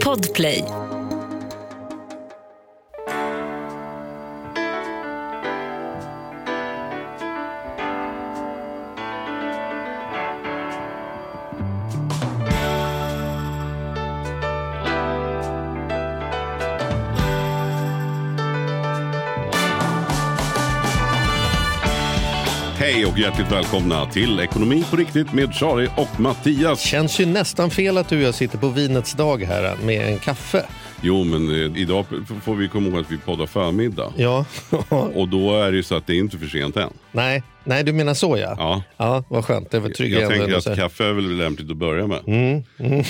Podplay. Och hjärtligt välkomna till Ekonomi på riktigt med Sari och Mattias. Känns ju nästan fel att du och jag sitter på vinets dag här med en kaffe. Jo, men eh, idag får vi komma ihåg att vi poddar förmiddag. Ja, Och då är det ju så att det är inte för sent än. nej, nej du menar så ja. Ja. Ja, vad skönt. Det var Jag tryggare tänker än att kaffe är väl lämpligt att börja med. Mm,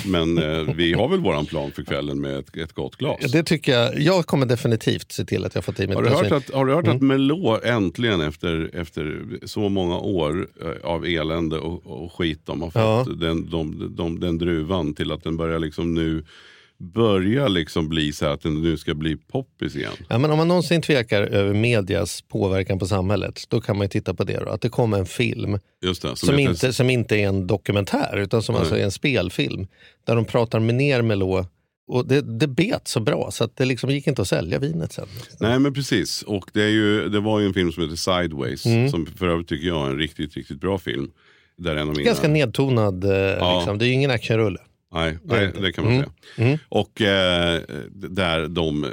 Men eh, vi har väl våran plan för kvällen med ett, ett gott glas. Det tycker jag. Jag kommer definitivt se till att jag får till mitt Har du hört att, har du hört Mm. att Melå äntligen efter, efter så många år eh, av elände och, och skit de har fått Ja. den, de, de, den druvan till att den börjar liksom nu börja liksom bli så att den nu ska bli poppis igen. Ja, men om man någonsin tvekar över medias påverkan på samhället, då kan man ju titta på det. Då. Att det kommer en film det, som, heter- inte, som inte är en dokumentär, utan som alltså är en spelfilm. Där de pratar med ner Melå. Och det, det bet så bra så att det liksom gick inte att sälja vinet sen. Nej men precis. Och det, är ju, det var ju en film som heter Sideways. Mm. Som för övrigt tycker jag är en riktigt, riktigt bra film. Där en av mina... Ganska nedtonad, eh, liksom. det är ju ingen actionrulle. Nej, nej, det kan man Mm. säga. Och eh, där de,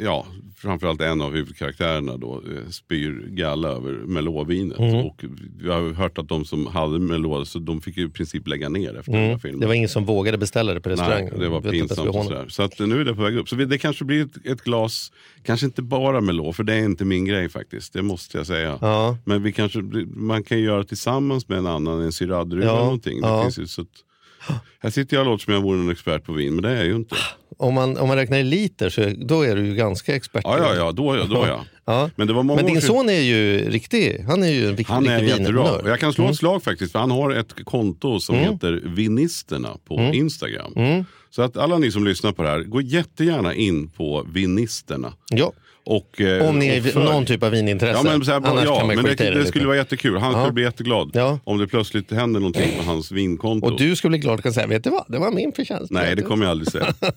ja, framförallt en av huvudkaraktärerna då eh, spyr galla över melåvinet. Mm. Och vi har hört att de som hade melå, så de fick ju i princip lägga ner efter den här filmen. Mm. Det var ingen som vågade beställa det på restaurang. Nej, det var pinsamt. Och sådär. Så att nu är det på väg upp. Så det kanske blir ett, ett glas, kanske inte bara melå, för det är inte min grej faktiskt. Det måste jag säga. Ja. Men vi kanske, man kan göra tillsammans med en annan, en Syrah-druva Ja, eller någonting. Det ja. finns ju så att, här sitter jag och låter som jag vore en expert på vin, men det är jag ju inte. Om, man, om man räknar i liter så då är du ju ganska expert. Ja, ja, ja, då, då ja. Ja. Men det var många Men år din sedan- son är ju riktig, han är ju en viktig, Han är riktig jättebra. vinnörd. Och jag kan slå ett slag faktiskt, för han har ett konto som heter Vinisterna på Instagram. Så att alla ni som lyssnar på det här, gå jättegärna in på Vinisterna. Ja. Och, eh, Om ni är någon typ av vinintresse. Ja, men, så här, Annars ja, kan man men det, det, skulle vara jättekul. Han Ja. skulle bli jätteglad Ja. om det plötsligt händer någonting på hans vinkonto. Och du skulle bli glad och kan säga, vet du vad, det var min förtjänst. Nej, det kommer jag aldrig säga.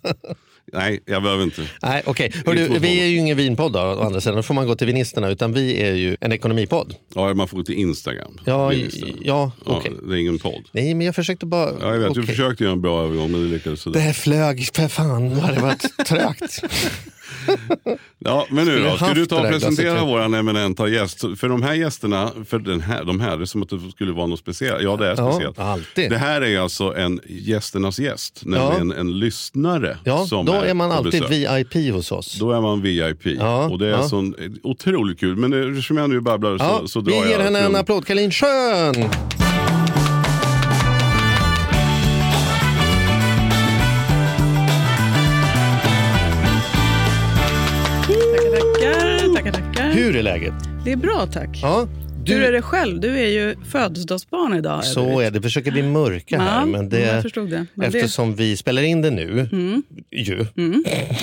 Nej, jag behöver inte. Nej, Hördu, hos Vi är ju ingen vinpodd då, å andra sidan. Då får man gå till vinisterna. Utan vi är ju en ekonomipodd. Ja, man får gå till Instagram. Ja, Vinisterna. ja, okej. Det är ingen podd. Nej, men jag försökte bara... Ja, jag vet, du okej. försökte göra en bra övergång, men det lyckades sådär. Det här flög för fan vad det var trögt. Ja, men nu då, ska du ta och presentera våran eminenta gäst? För de här gästerna, för den här, de här, det är som att det skulle vara något speciellt. Ja, det är Ja, speciellt. alltid. Det här är alltså en gästernas gäst, nämligen en lyssnare. Ja, som då är man alltid besök. VIP hos oss. Då är man VIP. Ja, och det är ja. sån, otroligt kul. Men eftersom jag nu babblar Ja, så, så vi drar ger jag henne en applåd. Caroline Schön! Hur är läget? Det är bra, tack. Ja, Hur är du, det själv? Du är ju födelsedagsbarn idag. så är det. Vi försöker bli mörka här. Ja, Men det, jag förstod det. Men det- eftersom vi spelar in det nu, ju.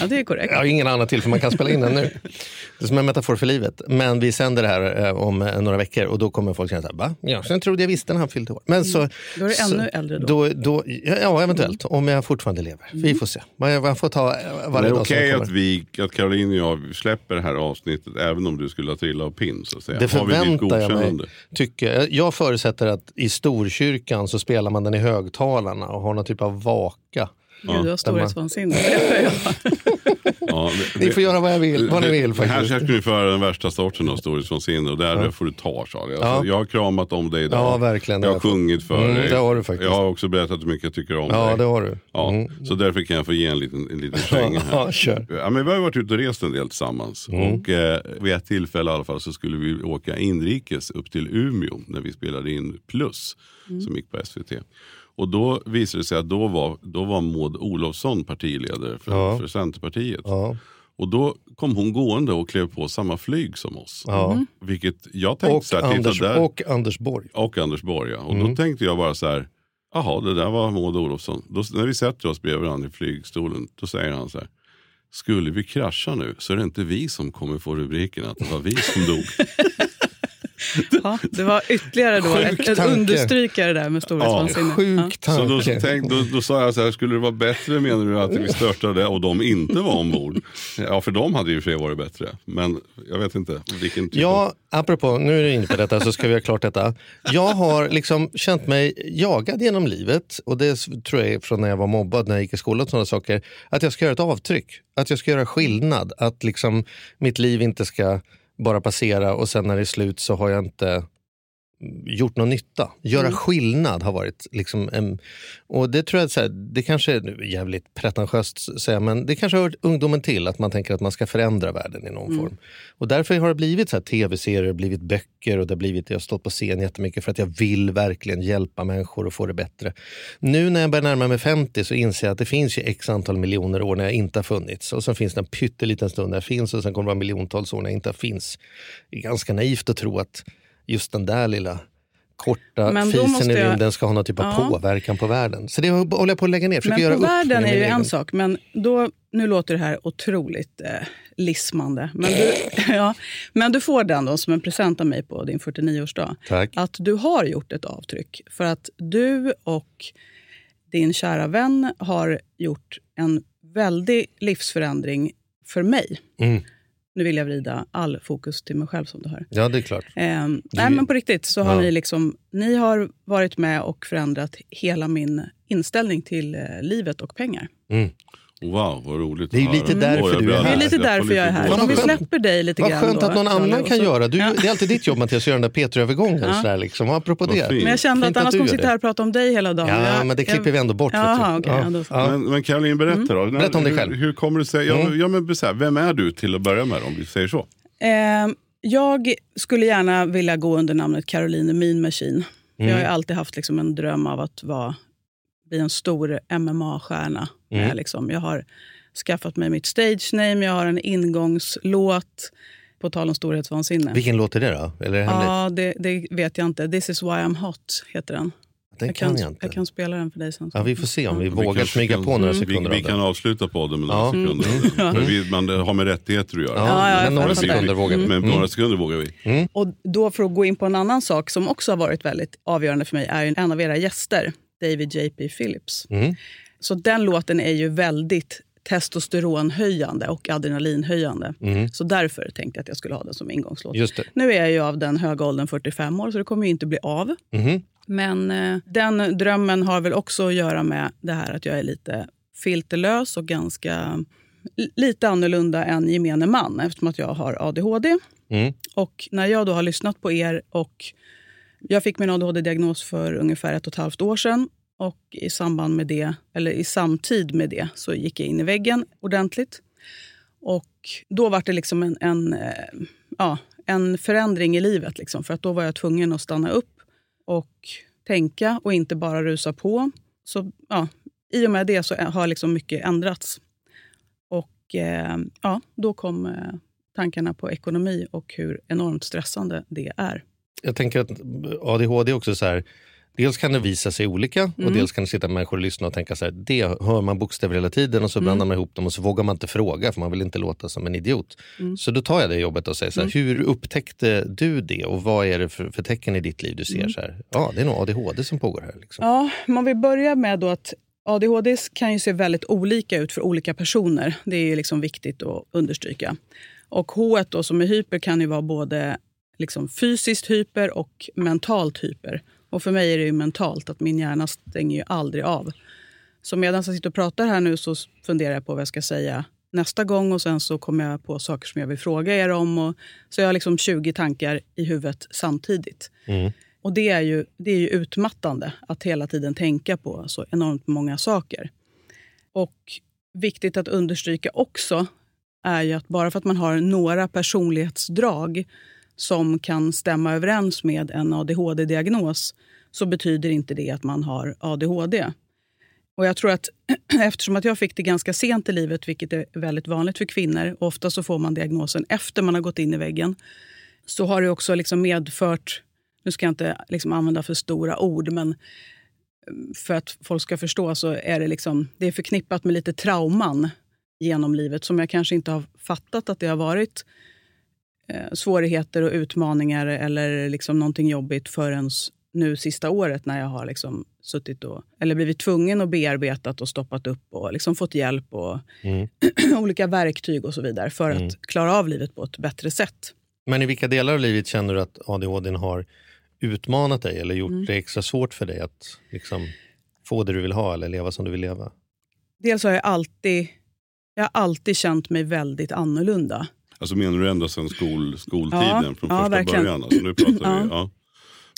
Ja, det är korrekt. Jag har ingen annan till för man kan spela in den nu. Det är som en metafor för livet. Men vi sänder det här eh, om eh, några veckor och då kommer folk känna så här, va? Ja, sen trodde jag visste när han fyllde år. Men så, Mm. Då är det så, ännu äldre då. då, då ja, eventuellt. Om jag fortfarande lever. Vi får se. Man man får ta eh, Men varje det är dag som okej kommer. att, vi, att Caroline och jag släpper det här avsnittet även om du skulle ha trillat av pinn. Så att säga. Det Har vi ditt förväntar jag mig. jag- jag förutsätter att i Storkyrkan så spelar man den i högtalarna och har någon typ av vaka. Gud, du har storhetsvansinne. Det har jag. Ja, det- Ni får göra vad, jag vill, vad ni det- vill det Här faktiskt. ska ni få höra den värsta sorten av storhetsvansinne och där får du ta Charlie. Alltså, Ja. Jag har kramat om dig idag. Ja, verkligen. Jag har sjungit för Mm, dig. det har du faktiskt. Jag har också berättat hur mycket jag tycker om Ja, dig. det har du. Ja, Mm. Så därför kan jag få ge en liten, en liten känga här. Ja, kör. Ja, men vi har ju varit ute och rest en del tillsammans. Mm. Och eh, vid ett tillfälle i alla fall så skulle vi åka inrikes upp till Umeå när vi spelade in Plus som gick på SVT. Och då visade det sig att då var, då var Maud Olofsson partiledare för, Ja. för Centerpartiet. Ja. Och då kom hon gående och klev på samma flyg som oss. Ja. Vilket jag tänkte Och, så här, Anders, där. och Anders Borg. och Anders Borg. ja. Och Mm. då tänkte jag bara så här, jaha det där var Maud Olofsson. Då, när vi sätter oss bredvid varandra i flygstolen, då säger han så här, skulle vi krascha nu så är det inte vi som kommer få rubriken att det var vi som dog. Ja, det var ytterligare då ett, ett understrykare där med storhetsvansinne. Ja, sjuk tanke. Så då, tänk, då, då, sa jag så här, skulle det vara bättre menar du att vi störtade och de inte var ombord? Ja, för de hade ju för sig varit bättre. Men jag vet inte. Vilken typ ja, av... apropå, nu är du inne på detta så ska vi ha klart detta. Jag har liksom känt mig jagad genom livet och det tror jag är från när jag var mobbad, när jag gick i skolan och sådana saker. Att jag ska göra ett avtryck, att jag ska göra skillnad. Att liksom mitt liv inte ska bara passera och sen när det är slut så har jag inte gjort någon nytta. Göra mm. skillnad har varit liksom en, och det tror jag så här, det kanske är jävligt pretentiöst att säga, men det kanske hör ungdomen till att man tänker att man ska förändra världen i någon mm. form. Och därför har det blivit så tv-serier, blivit böcker och det har blivit, jag har stått på scen jättemycket för att jag vill verkligen hjälpa människor att få det bättre. Nu när jag börjar närma mig 50 så inser jag att det finns ju x antal miljoner år när jag inte har funnits. Och sen finns det en pytteliten stund när jag finns och sen kommer det vara miljontals år när jag inte finns. Det är ganska naivt att tro att just den där lilla korta fisen i rymden ska ha någon typ av ja. påverkan på världen. Så det håller jag på att lägga ner. Men göra på världen är ju en sak, men då, nu låter det här otroligt eh, lismande. Men du, ja, men du får den då som en present av mig på din 49-årsdag. Tack. Att du har gjort ett avtryck. För att du och din kära vän har gjort en väldig livsförändring för mig. Mm nu vill jag vrida all fokus till mig själv som du hör. Ja, det är klart. Eh, nej, men på riktigt så har ja. ni, liksom, ni har varit med och förändrat hela min inställning till eh, livet och pengar. Mm. Wow, vad roligt Det är lite därför mm. du är här. Det är lite därför jag är här. Om vi släpper dig lite vad grann. Vad skönt att någon annan kan göra. Du, ja. Det är alltid ditt jobb Mattias, att göra den där Peter-övergången. Ja. Sådär, liksom. Apropå det. Men jag kände att annars kommer sitta här och prata om dig hela dagen. Ja, jag, men det klipper jag... vi ändå bort. Jaha, okay, ja. Men, men Caroline, berätta då. Mm. Berätta om dig själv. Hur, hur kommer det sig? Mm. Ja, men, så här, vem är du till att börja med om vi säger så? Eh, jag skulle gärna vilja gå under namnet Caroline Mean Machine. Mm. Jag har alltid haft liksom en dröm av att vara, bli en stor MMA-stjärna. Mm. Liksom, jag har skaffat mig mitt stage name, jag har en ingångslåt. På tal om storhetsvansinne. Vilken låt är det då? Eller är det ja, det, det, vet jag inte. This is why I'm hot heter den. Den jag, kan, jag, inte. jag kan spela den för dig sen. Ja, vi får se om vi ja. vågar smyga på några sekunder. Vi, vi kan avsluta podden med några ja. sekunder. Mm. Men vi, man har med rättigheter att göra. Ja, ja, men några sekunder vågar vi. Men några sekunder vågar vi. Mm. Och då för att gå in på en annan sak som också har varit väldigt avgörande för mig är en av era gäster, David J.P. Phillips. Mm. Så den låten är ju väldigt testosteronhöjande och adrenalinhöjande. Mm. Så därför tänkte jag att jag skulle ha den som ingångslåt. Nu är jag ju av den höga åldern 45 år, så det kommer ju inte bli av. Mm. Men eh, den drömmen har väl också att göra med det här att jag är lite filterlös och ganska lite annorlunda än gemene man eftersom att jag har ADHD. Mm. Och när jag då har lyssnat på er och jag fick min ADHD-diagnos för ungefär ett och ett halvt år sedan. Och i samband med det, eller i samtid med det, så gick jag in i väggen ordentligt. Och då var det liksom en, en, eh, ja, en förändring i livet. Liksom, för att då var jag tvungen att stanna upp och tänka och inte bara rusa på. Så ja, I och med det så har liksom mycket ändrats. Och eh, ja, då kom eh, tankarna på ekonomi och hur enormt stressande det är. Jag tänker att ADHD också så här, Dels kan det visa sig olika och mm. dels kan det sitta människor och lyssna och tänka så här, det hör man bokstäver hela tiden och så mm. blandar man ihop dem och så vågar man inte fråga för man vill inte låta som en idiot. Mm. Så då tar jag det jobbet och säger så här, mm. hur upptäckte du det och vad är det för, för tecken i ditt liv du ser? Mm. så här, Ja, det är nog ADHD som pågår här. Liksom. Ja, man vill börja med då att ADHD kan ju se väldigt olika ut för olika personer. Det är liksom viktigt att understryka. Och H som är hyper kan ju vara både liksom fysiskt hyper och mentalt hyper. Och för mig är det ju mentalt, att min hjärna stänger ju aldrig av. Så medan jag sitter och pratar här nu så funderar jag på vad jag ska säga nästa gång och sen så kommer jag på saker som jag vill fråga er om. Och, så jag har liksom 20 tankar i huvudet samtidigt. Mm. Och det är, ju, det är ju utmattande att hela tiden tänka på så enormt många saker. Och viktigt att understryka också är ju att bara för att man har några personlighetsdrag som kan stämma överens med en ADHD-diagnos så betyder inte det att man har ADHD. Och jag tror att eftersom att jag fick det ganska sent i livet, vilket är väldigt vanligt för kvinnor, och ofta så får man diagnosen efter man har gått in i väggen, så har det också liksom medfört, nu ska jag inte liksom använda för stora ord, men mm, för att folk ska förstå så är det, liksom, det är förknippat med lite trauman genom livet som jag kanske inte har fattat att det har varit svårigheter och utmaningar eller liksom någonting jobbigt förrän nu sista året när jag har liksom suttit och, eller blivit tvungen att bearbetat och stoppat upp och liksom fått hjälp och Mm. olika verktyg och så vidare för Mm. att klara av livet på ett bättre sätt. Men i vilka delar av livet känner du att ADHD har utmanat dig eller gjort Mm. det extra svårt för dig att liksom, få det du vill ha eller leva som du vill leva? Dels har jag alltid, jag har alltid känt mig väldigt annorlunda. Alltså menar du ända sedan skol, skoltiden? Ja, från ja, första verkligen. början? Alltså, nu pratar vi, ja.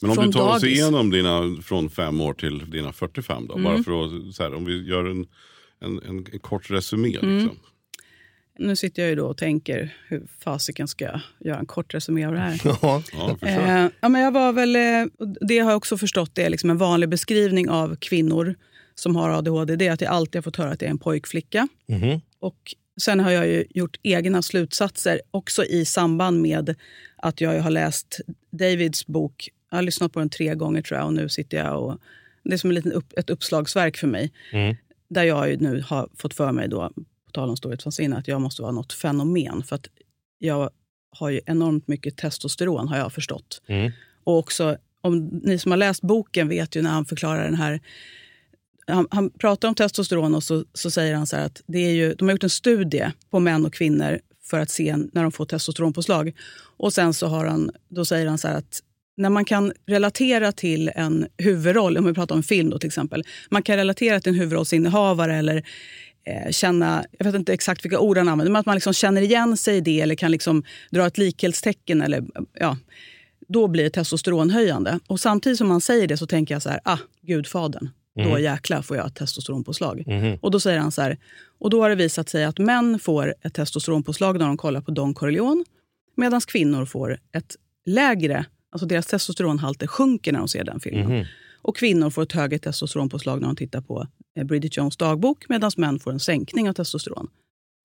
Men om Från du tar oss dagis. igenom dina från fem år till dina 45 då. Mm. Bara för att, så här, om vi gör en, en, en, kort resumé. Mm. Liksom. Nu sitter jag ju då och tänker hur fasiken ska jag göra en kort resumé av det här. Ja. Eh, ja, men jag var väl, eh, det har jag också förstått, det är liksom en vanlig beskrivning av kvinnor som har ADHD. Det är att jag alltid har fått höra att jag är en pojkflicka. Mhm. Och sen har jag ju gjort egna slutsatser också i samband med att jag har läst Davids bok. Jag har lyssnat på den tre gånger tror jag och nu sitter jag och... Det är som en liten upp, ett uppslagsverk för mig. Mm. Där jag nu har fått för mig, då, på tal om storhetsvansinne, att jag måste vara något fenomen. För att jag har ju enormt mycket testosteron har jag förstått. Mm. Och också, om ni som har läst boken vet ju när han förklarar den här... Han, han pratar om testosteron och så, så säger han så här att det är ju, de har gjort en studie på män och kvinnor för att se när de får testosteronpåslag. Och sen så har han, då säger han så här att när man kan relatera till en huvudroll, om vi pratar om film då till exempel. Man kan relatera till en huvudrollsinnehavare eller eh, känna, jag vet inte exakt vilka ord han använder, men att man liksom känner igen sig i det eller kan liksom dra ett likhetstecken. Eller, ja, då blir det testosteronhöjande. Och samtidigt som man säger det så tänker jag så här, ah, gudfadern. Då jäklar får jag ett testosteronpåslag. Mhm. Och då säger han så här, och då har det visat sig att män får ett testosteronpåslag när de kollar på Don Corleone. Medan kvinnor får ett lägre, alltså deras testosteronhalter sjunker när de ser den filmen. Mhm. Och kvinnor får ett högre testosteronpåslag när de tittar på eh, Bridget Jones dagbok. Medan män får en sänkning av testosteron.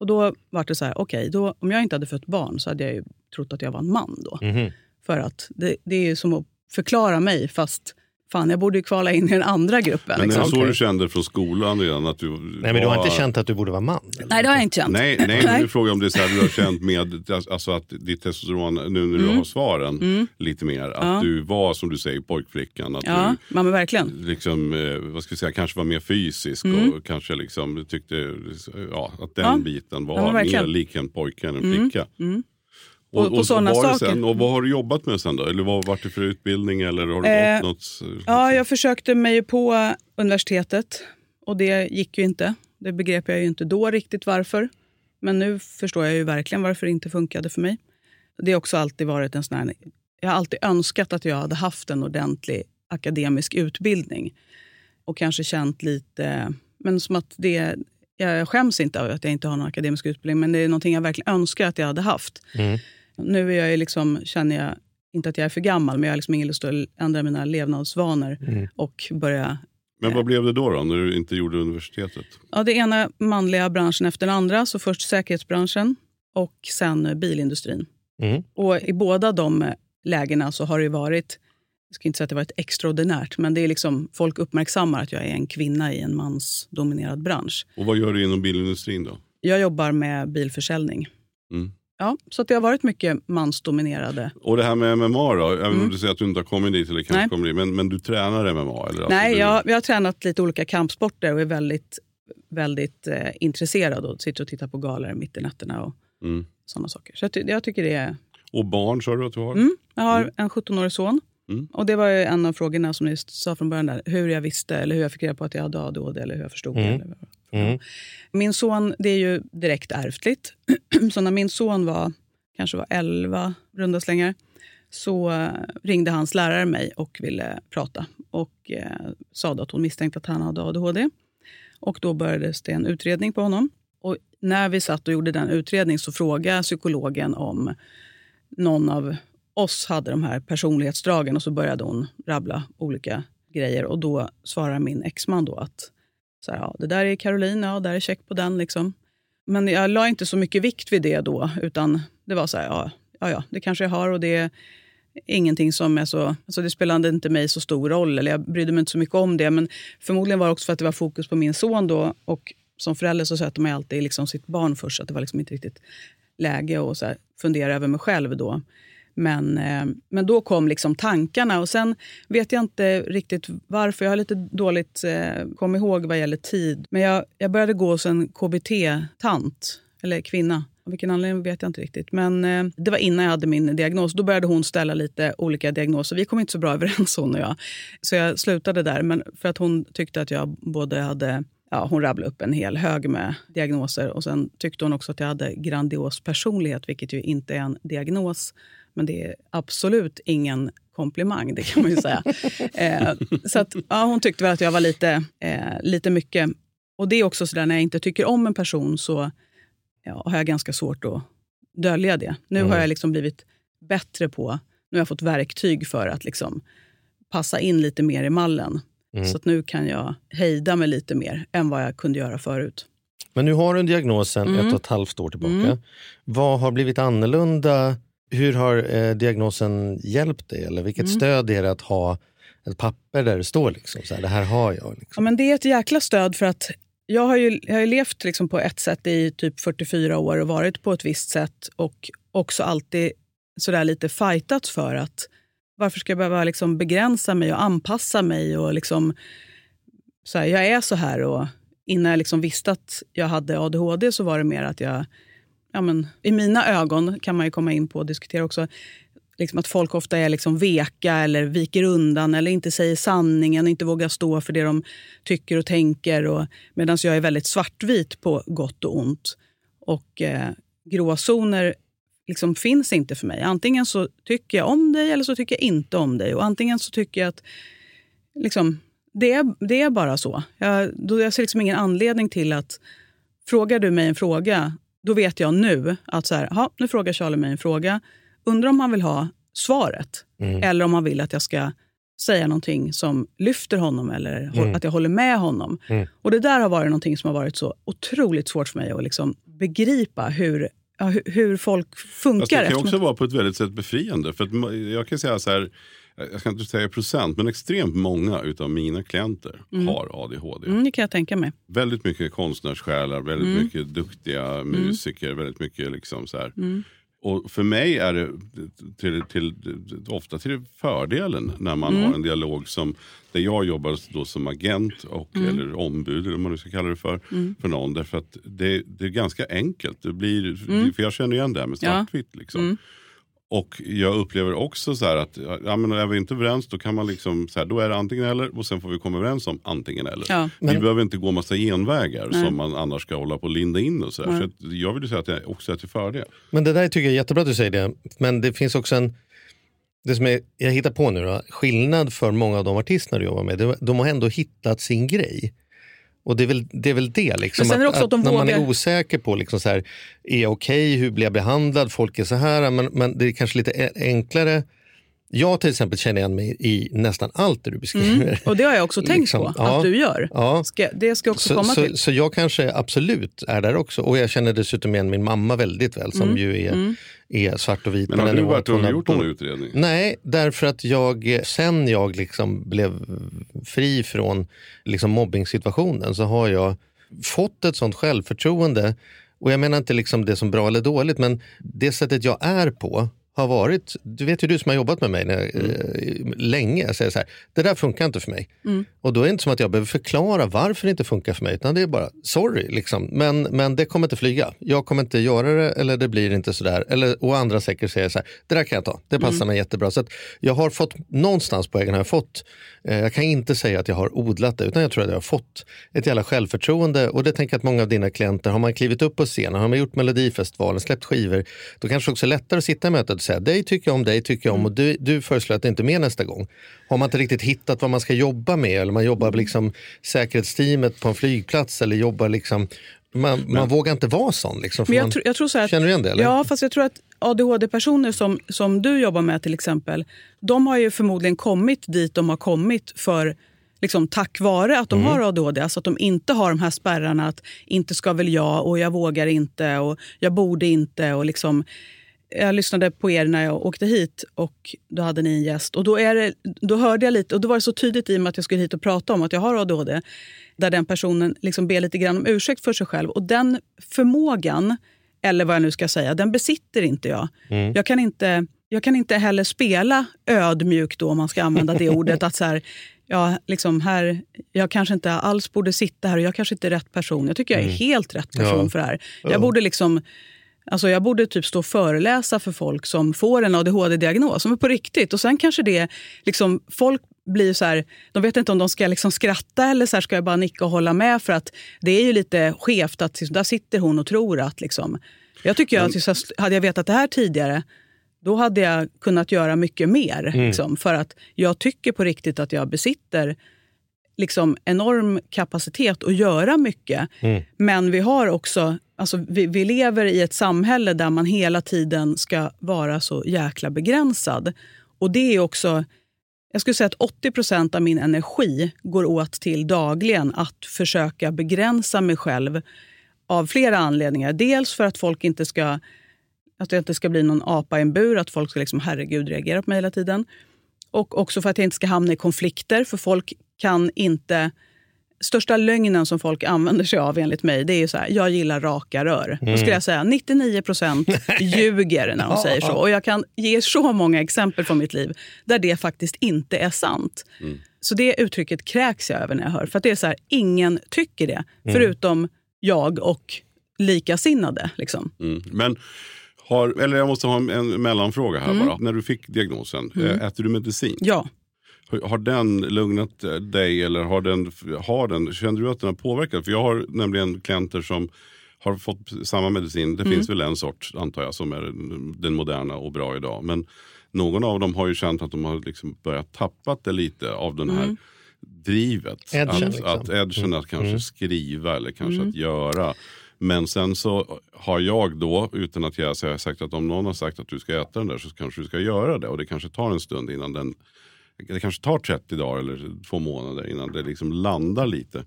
Och då var det så här, okej, då om jag inte hade fött barn så hade jag ju trott att jag var en man då. Mhm. För att det, det är som att förklara mig fast fan, jag borde ju kvala in i den andra gruppen. Men är det liksom. så du kände från skolan redan? Att du Nej, men du har var- inte känt att du borde vara man? eller? Nej, det har jag inte känt. Nej, nej, men Nej. du frågar om det är så här du har känt med alltså att ditt testosteron, nu när du Mm. har svaren lite mer, att Ja. du var som du säger pojkflickan. Att Ja, ja, men verkligen. du liksom, eh, vad ska jag säga, kanske var mer fysisk Mm. och kanske liksom tyckte ja, att den Ja. biten var mer lik en pojke än en flicka. Och, På- på sådana vad har det saker. Sen, och vad har du jobbat med sen då? Eller vad har det för utbildning? Eller har du Eh, gått något? Ja, jag försökte mig på universitetet och det gick ju inte. Det begrep jag ju inte då riktigt varför. Men nu förstår jag ju verkligen varför det inte funkade för mig. Det har också alltid varit en sån här... Jag har alltid önskat att jag hade haft en ordentlig akademisk utbildning. Och kanske känt lite... Men som att det... Jag skäms inte över att jag inte har någon akademisk utbildning, men det är någonting jag verkligen önskar att jag hade haft. Mm. Nu är jag liksom, känner jag, inte att jag är för gammal, men jag har liksom ingen lust att ändra mina levnadsvanor Mm. och börja... Men vad blev det då, då när du inte gjorde universitetet? Ja, det ena manliga branschen efter den andra. Så först säkerhetsbranschen och sen bilindustrin. Mm. Och i båda de lägena så har det varit, jag ska inte säga att det varit extraordinärt, men det är liksom, folk uppmärksammar att jag är en kvinna i en mansdominerad bransch. Och vad gör du inom bilindustrin då? Jag jobbar med bilförsäljning. Mm. Ja, så att det har varit mycket mansdominerade. Och det här med MMA då? Även om Mm. du säger att du inte har kommit dit, eller kanske Nej. kommer dit, men, men du tränar MMA? Eller? Alltså, Nej, du, jag, jag har tränat lite olika kampsporter och är väldigt, väldigt eh, intresserad och sitter och tittar på galor mitt i nätterna och Mm. sådana saker. Så jag, ty- jag tycker det är... Och barn sa du att du har? Mm, jag har en 17-årig son. Mm. Och det var ju en av frågorna som ni sa från början, där, hur jag visste eller hur jag fick reda på att jag hade ADHD eller hur jag förstod Mm. det. Mm. Min son, det är ju direkt ärftligt. så när min son var kanske var 11 runda slängar så eh, ringde hans lärare mig och ville prata och eh, sa då att hon misstänkte att han hade ADHD. Och då börjades det en utredning på honom. Och när vi satt och gjorde den utredningen så frågade psykologen om någon av oss hade de här personlighetsdragen och så började hon rabbla olika grejer. Och då svarar min exman då att så här, ja, det där är Caroline, ja, där är check på den. Liksom. Men jag la inte så mycket vikt vid det då, utan det var så här, ja, ja, ja det kanske jag har och det är ingenting som är så... Alltså det spelade inte mig så stor roll, eller jag brydde mig inte så mycket om det. Men förmodligen var det också för att det var fokus på min son då. Och som förälder så sätter man alltid liksom sitt barn först, så att det var liksom inte riktigt läge att så här, fundera över mig själv då. Men, eh, men då kom liksom tankarna. Och Sen vet jag inte riktigt varför. Jag har lite dåligt eh, kom ihåg vad gäller tid. Men jag, jag började gå hos en KBT-tant, eller kvinna. Av vilken anledning vet jag inte riktigt. Men eh, det var innan jag hade min diagnos. Då började hon ställa lite olika diagnoser. Vi kom inte så bra överens hon och jag. Så jag slutade där. Men för att hon tyckte att jag både hade ja, hon rabblade upp en hel hög med diagnoser. Och Sen tyckte hon också att jag hade grandios personlighet, vilket ju inte är en diagnos. Men det är absolut ingen komplimang, det kan man ju säga. eh, så att, ja, hon tyckte väl att jag var lite, eh, lite mycket. Och det är också så där när jag inte tycker om en person så ja, har jag ganska svårt att dölja det. Nu mm. har jag liksom blivit bättre på, nu har jag fått verktyg för att liksom passa in lite mer i mallen. Mm. Så att nu kan jag hejda mig lite mer än vad jag kunde göra förut. Men nu har du en diagnos sedan mm. ett och ett halvt år tillbaka. Mm. Vad har blivit annorlunda hur har eh, diagnosen hjälpt dig? Eller vilket mm. stöd är det att ha ett papper där det står liksom, så här, det här har jag? Liksom. Ja, men det är ett jäkla stöd för att jag har ju jag har levt liksom på ett sätt i typ 44 år och varit på ett visst sätt och också alltid sådär lite fightats för att varför ska jag behöva liksom begränsa mig och anpassa mig? och liksom, så här, Jag är så här. och Innan jag liksom visste att jag hade ADHD så var det mer att jag ja, men, i mina ögon kan man ju komma in på och diskutera också, liksom att folk ofta är liksom veka eller viker undan eller inte säger sanningen, inte vågar stå för det de tycker och tänker. Medan jag är väldigt svartvit på gott och ont. Och eh, gråzoner liksom finns inte för mig. Antingen så tycker jag om dig eller så tycker jag inte om dig. Och antingen så tycker jag att liksom, det, är, det är bara så. Jag, då, jag ser liksom ingen anledning till att Frågar du mig en fråga då vet jag nu att så här, aha, nu frågar Charlie mig en fråga. Undrar om han vill ha svaret mm. eller om han vill att jag ska säga någonting som lyfter honom eller mm. att jag håller med honom. Mm. Och Det där har varit någonting som har varit så otroligt svårt för mig att liksom begripa hur, hur folk funkar. det kan också vara på ett väldigt sätt befriande. För jag kan säga så här, jag ska inte säga procent, men extremt många av mina klienter mm. har ADHD. Mm, det kan jag tänka mig. Väldigt mycket konstnärssjälar, väldigt mm. mycket duktiga mm. musiker, väldigt mycket liksom så här. Mm. Och för mig är det till, till, ofta till fördelen när man mm. har en dialog som där jag jobbar då som agent och, eller ombud eller vad man nu ska kalla det för. För någon. Därför att det, det, är ganska enkelt. Det blir, För jag känner igen det här med svartvitt. Ja. Liksom. Och jag upplever också så att ja, men är vi inte överens då kan man liksom, så här, då är det antingen eller och sen får vi komma överens om antingen eller. Ja, men... Vi behöver inte gå massa genvägar Nej. som man annars ska hålla på och linda in och så, där. så jag vill säga att det också är till fördel. Men det där tycker jag är jättebra att du säger det. Men det finns också en, det som är, jag hittar på nu då, skillnad för många av de artisterna du jobbar med, de har ändå hittat sin grej. Och det är väl det. Är väl det liksom, att, att, att när vågar... man är osäker på, liksom så här, är jag okej, okay, hur blir jag behandlad, folk är så här. Men, men det är kanske lite enklare jag till exempel känner igen mig i nästan allt det du beskriver. Mm, och det har jag också tänkt liksom, på ja, att du gör. Ja. Ska, det ska också så, komma så, till. Så jag kanske absolut är där också. Och jag känner dessutom igen min mamma väldigt väl som mm, ju är, mm. Är svart och vit. Men har du varit och gjort någon utredning? Nej, därför att jag sen jag liksom blev fri från liksom mobbningssituationen så har jag fått ett sånt självförtroende och jag menar inte liksom det som bra eller dåligt, men det sättet jag är på har varit, du vet ju du som har jobbat med mig när, mm. eh, länge, jag säger så här, det där funkar inte för mig. Mm. Och då är det inte som att jag behöver förklara varför det inte funkar för mig, utan det är bara sorry, liksom. men, men det kommer inte flyga. Jag kommer inte göra det eller det blir inte sådär. Eller, och andra säkert säger så här, det där kan jag ta, det passar mm. mig jättebra. Så jag har fått, någonstans på vägen har jag fått, eh, jag kan inte säga att jag har odlat det, utan jag tror att jag har fått ett jävla självförtroende. Och det tänker jag att många av dina klienter, har man klivit upp på scenen, har man gjort Melodifestivalen, släppt skivor, då kanske det också är lättare att sitta i mötet säga dig tycker jag om, dig tycker jag om och du, du föreslår att det inte är med nästa gång. Har man inte riktigt hittat vad man ska jobba med eller man jobbar liksom säkerhetsteamet på en flygplats eller jobbar liksom man, man vågar inte vara sån. Liksom, Men jag, tro, jag tror så att, känner du igen det? Eller? Ja, fast jag tror att ADHD-personer som, som du jobbar med till exempel, de har ju förmodligen kommit dit de har kommit för liksom, tack vare att de mm. har ADHD. Alltså att de inte har de här spärrarna att inte ska väl jag och jag vågar inte och jag borde inte. och liksom jag lyssnade på er när jag åkte hit och då hade ni en gäst. Och då, är det, då hörde jag lite, och då var det så tydligt i och med att jag skulle hit och prata om att jag har ADHD, där den personen liksom ber lite grann om ursäkt för sig själv. Och den förmågan eller vad jag nu ska säga, den besitter inte jag. Jag, kan inte jag kan inte heller spela ödmjuk då, om man ska använda det ordet. att så här, ja, liksom här, jag kanske inte alls borde sitta här och jag kanske inte är rätt person. Jag tycker jag är helt rätt person Ja. för det här. Jag borde liksom... Alltså jag borde typ stå och föreläsa för folk som får en ADHD-diagnos, som är på riktigt. Och sen kanske det, liksom, folk blir så här, de vet inte om de ska liksom skratta eller så här, ska jag bara nicka och hålla med. För att det är ju lite skevt att liksom, där sitter hon och tror att... Liksom, jag tycker att så här, hade jag vetat det här tidigare, då hade jag kunnat göra mycket mer. Liksom, för att jag tycker på riktigt att jag besitter liksom enorm kapacitet att göra mycket. Men vi har också, alltså vi, vi lever i ett samhälle där man hela tiden ska vara så jäkla begränsad. Och det är också, jag skulle säga att 80 av min energi går åt till dagligen att försöka begränsa mig själv av flera anledningar. Dels för att folk inte ska att det inte ska bli någon apa i en bur, att folk ska liksom, herregud reagera på mig hela tiden. Och också för att jag inte ska hamna i konflikter, för folk kan inte... Största lögnen som folk använder sig av enligt mig, det är ju så här, jag gillar raka rör. Då skulle jag säga 99 procent ljuger när de säger så. Och jag kan ge så många exempel från mitt liv där det faktiskt inte är sant. Så det uttrycket kräks jag över när jag hör. För att det är så här, ingen tycker det, förutom jag och likasinnade. Liksom. Mm. Men har, eller jag måste ha en, en mellanfråga här bara. När du fick diagnosen, mm. äter du medicin? Ja, Har- Har den lugnat dig eller har den, har den, känner du att den har påverkat? För jag har nämligen klienter som har fått samma medicin. Det finns väl en sort antar jag som är den moderna och bra idag. Men någon av dem har ju känt att de har liksom börjat tappat det lite av den här drivet. Edgen, att, liksom. att edgen att kanske skriva eller kanske att göra. Men sen så har jag då, utan att jag säga sagt att om någon har sagt att du ska äta den där så kanske du ska göra det. Och det kanske tar en stund innan den det kanske tar 30 dagar eller två månader innan det liksom landar lite.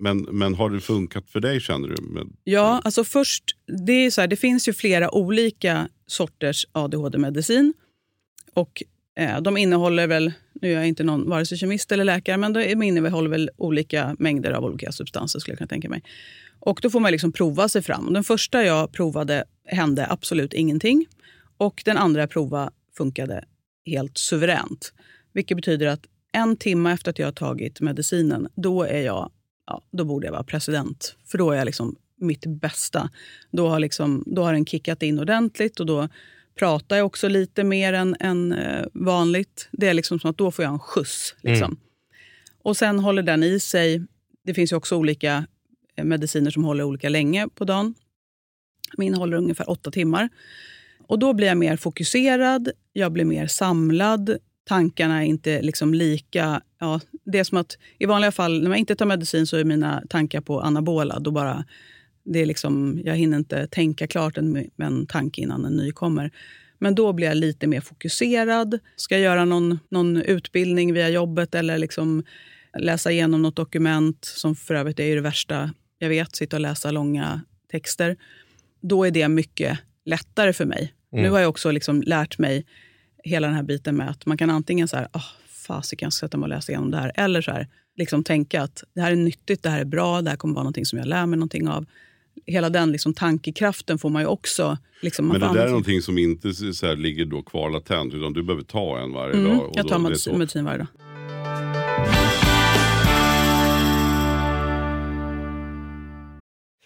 Men, men har det funkat för dig känner du? Med, Ja, alltså först, det, är så här, det finns ju flera olika sorters ADHD-medicin. Och eh, de innehåller väl, nu är jag inte någon vare sig kemist eller läkare, men de innehåller väl olika mängder av olika substanser skulle jag kunna tänka mig. Och då får man liksom prova sig fram. Den första jag provade hände absolut ingenting. Och den andra jag provade funkade helt suveränt. Vilket betyder att en timme efter att jag har tagit medicinen, då är jag ja, då borde jag vara president. För då är jag liksom mitt bästa. Då har, liksom, då har den kickat in ordentligt och då pratar jag också lite mer än, än eh, vanligt. Det är liksom som att då får jag en skjuts. Liksom. Och sen håller den i sig. Det finns ju också olika eh, mediciner som håller olika länge på dagen. Min håller ungefär åtta timmar. Och då blir jag mer fokuserad, jag blir mer samlad. Tankarna är inte liksom lika... Ja, det är som att i vanliga fall, när man inte tar medicin så är mina tankar på anabola. Då bara, det är liksom, jag hinner inte tänka klart en, en tanke innan en ny kommer. Men då blir jag lite mer fokuserad. Ska jag göra någon, någon utbildning via jobbet eller liksom läsa igenom något dokument, som för övrigt är det värsta jag vet, sitta och läsa långa texter. Då är det mycket lättare för mig. Nu har jag också liksom lärt mig hela den här biten med att man kan antingen så här, oh, fasiken, jag ska sätta mig och läsa igenom det här. Eller så här, liksom tänka att det här är nyttigt, det här är bra, det här kommer vara någonting som jag lär mig någonting av. Hela den liksom tankekraften får man ju också... Liksom, Men det där är någonting som inte så här, ligger då kvar latent utan du behöver ta en varje Mm, dag. och jag tar medicin varje dag.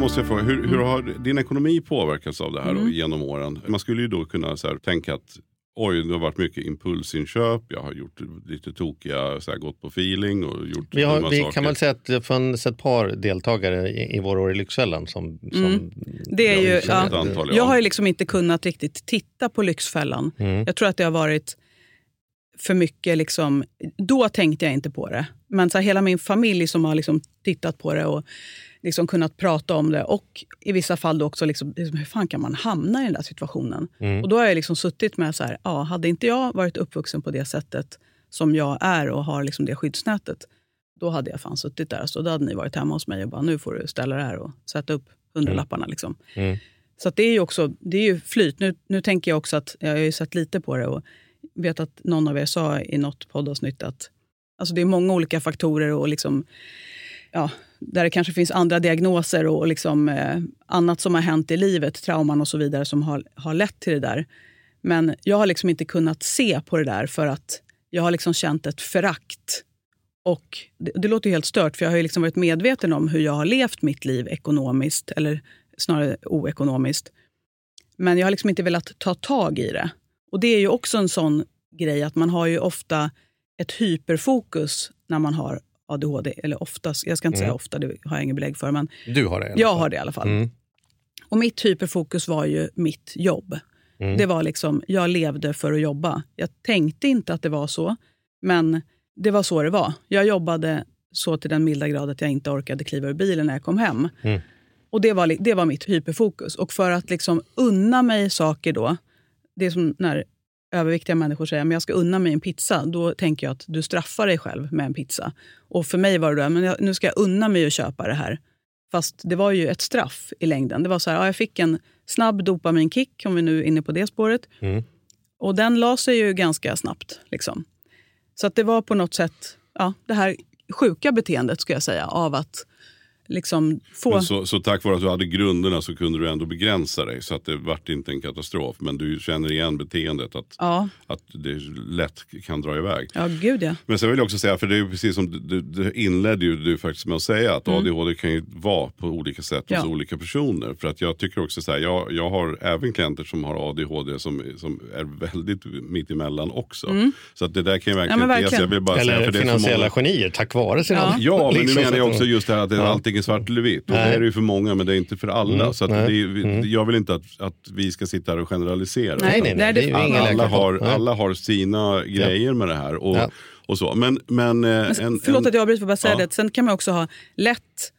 Måste jag fråga, hur, hur har din ekonomi påverkats av det här då, genom åren? Man skulle ju då kunna så här, tänka att oj, det har varit mycket impulsinköp, jag har gjort lite tokiga, så här, gått på feeling och gjort Vi, har, dumma vi saker. kan väl säga att det fanns ett par deltagare i, i vår år i Lyxfällan som... som Mm. Det är ju, ja, antal, ja. Jag har ju liksom inte kunnat riktigt titta på Lyxfällan. Mm. Jag tror att det har varit för mycket... Liksom, då tänkte jag inte på det. Men så här, hela min familj som har liksom tittat på det och liksom kunnat prata om det och i vissa fall också liksom, liksom, hur fan kan man hamna i den där situationen? Mm. Och då har jag liksom suttit med så här, ja, hade inte jag varit uppvuxen på det sättet som jag är och har liksom det skyddsnätet, då hade jag fan suttit där. Så då hade ni varit hemma hos mig och bara, nu får du ställa det här och sätta upp hundralapparna. Liksom. Mm. Så det är ju också det är ju flyt. Nu, nu tänker jag också att, jag har ju sett lite på det och vet att någon av er sa i något poddavsnitt att alltså det är många olika faktorer och liksom, ja, där det kanske finns andra diagnoser och liksom, eh, annat som har hänt i livet, trauman och så vidare som har, har lett till det där. Men jag har liksom inte kunnat se på det där för att jag har liksom känt ett förakt. Och det, det låter ju helt stört, för jag har ju liksom varit medveten om hur jag har levt mitt liv ekonomiskt, eller snarare oekonomiskt. Men jag har liksom inte velat ta tag i det. Och det är ju också en sån grej att man har ju ofta ett hyperfokus när man har ADHD. Eller oftast, jag ska inte säga Mm. ofta, det har jag ingen belägg för. Men Du har det i alla jag fall. har det i alla fall. Mm. Och mitt hyperfokus var ju mitt jobb. Mm. Det var liksom, jag levde för att jobba. Jag tänkte inte att det var så, men det var så det var. Jag jobbade så till den milda grad att jag inte orkade kliva ur bilen när jag kom hem. Mm. Och det var, det var mitt hyperfokus. Och för att liksom unna mig saker då, det är som när överviktiga människor säger men jag ska unna mig en pizza, då tänker jag att du straffar dig själv med en pizza. Och för mig var det då, men jag, nu ska jag unna mig att köpa det här. Fast det var ju ett straff i längden. Det var så här, ja, jag fick en snabb dopaminkick, om vi nu är inne på det spåret. Mm. Och den la sig ju ganska snabbt. Liksom. Så att det var på något sätt ja, det här sjuka beteendet, ska jag säga, av att liksom få... Men så, så tack vare att du hade grunderna så kunde du ändå begränsa dig så att det vart inte en katastrof. Men du känner igen beteendet att, Ja, att det lätt kan dra iväg. ja, gud ja. Men sen vill jag också säga, för det är precis som du, du, inledde ju du faktiskt med att säga att ADHD kan ju vara på olika sätt hos Mm. Ja. olika personer. För att jag tycker också så här, jag, jag har även klienter som har ADHD som, som är väldigt mittemellan också. Så att det där kan ju verkligen, Mm. Ja, inte- verkligen. Jag vill bara säga, Eller för det är så finansiella många, genier tack vare sina... Ja. Ja, men nu Liksom menar jag också just det här att det är Ja. allting är svart eller vitt. Och det är det ju för många men det är inte för alla. Mm, Så det är, vi- jag vill inte att, att vi ska sitta här och generalisera. Nej, nej, nej, det- är ju alla, alla, har, Nej. alla har sina grejer med det här. Och, Ja. och så. Men, men, eh, Men, en, förlåt en, att jag avbryter, bara säga Ja. det. Sen kan man också ha lätt,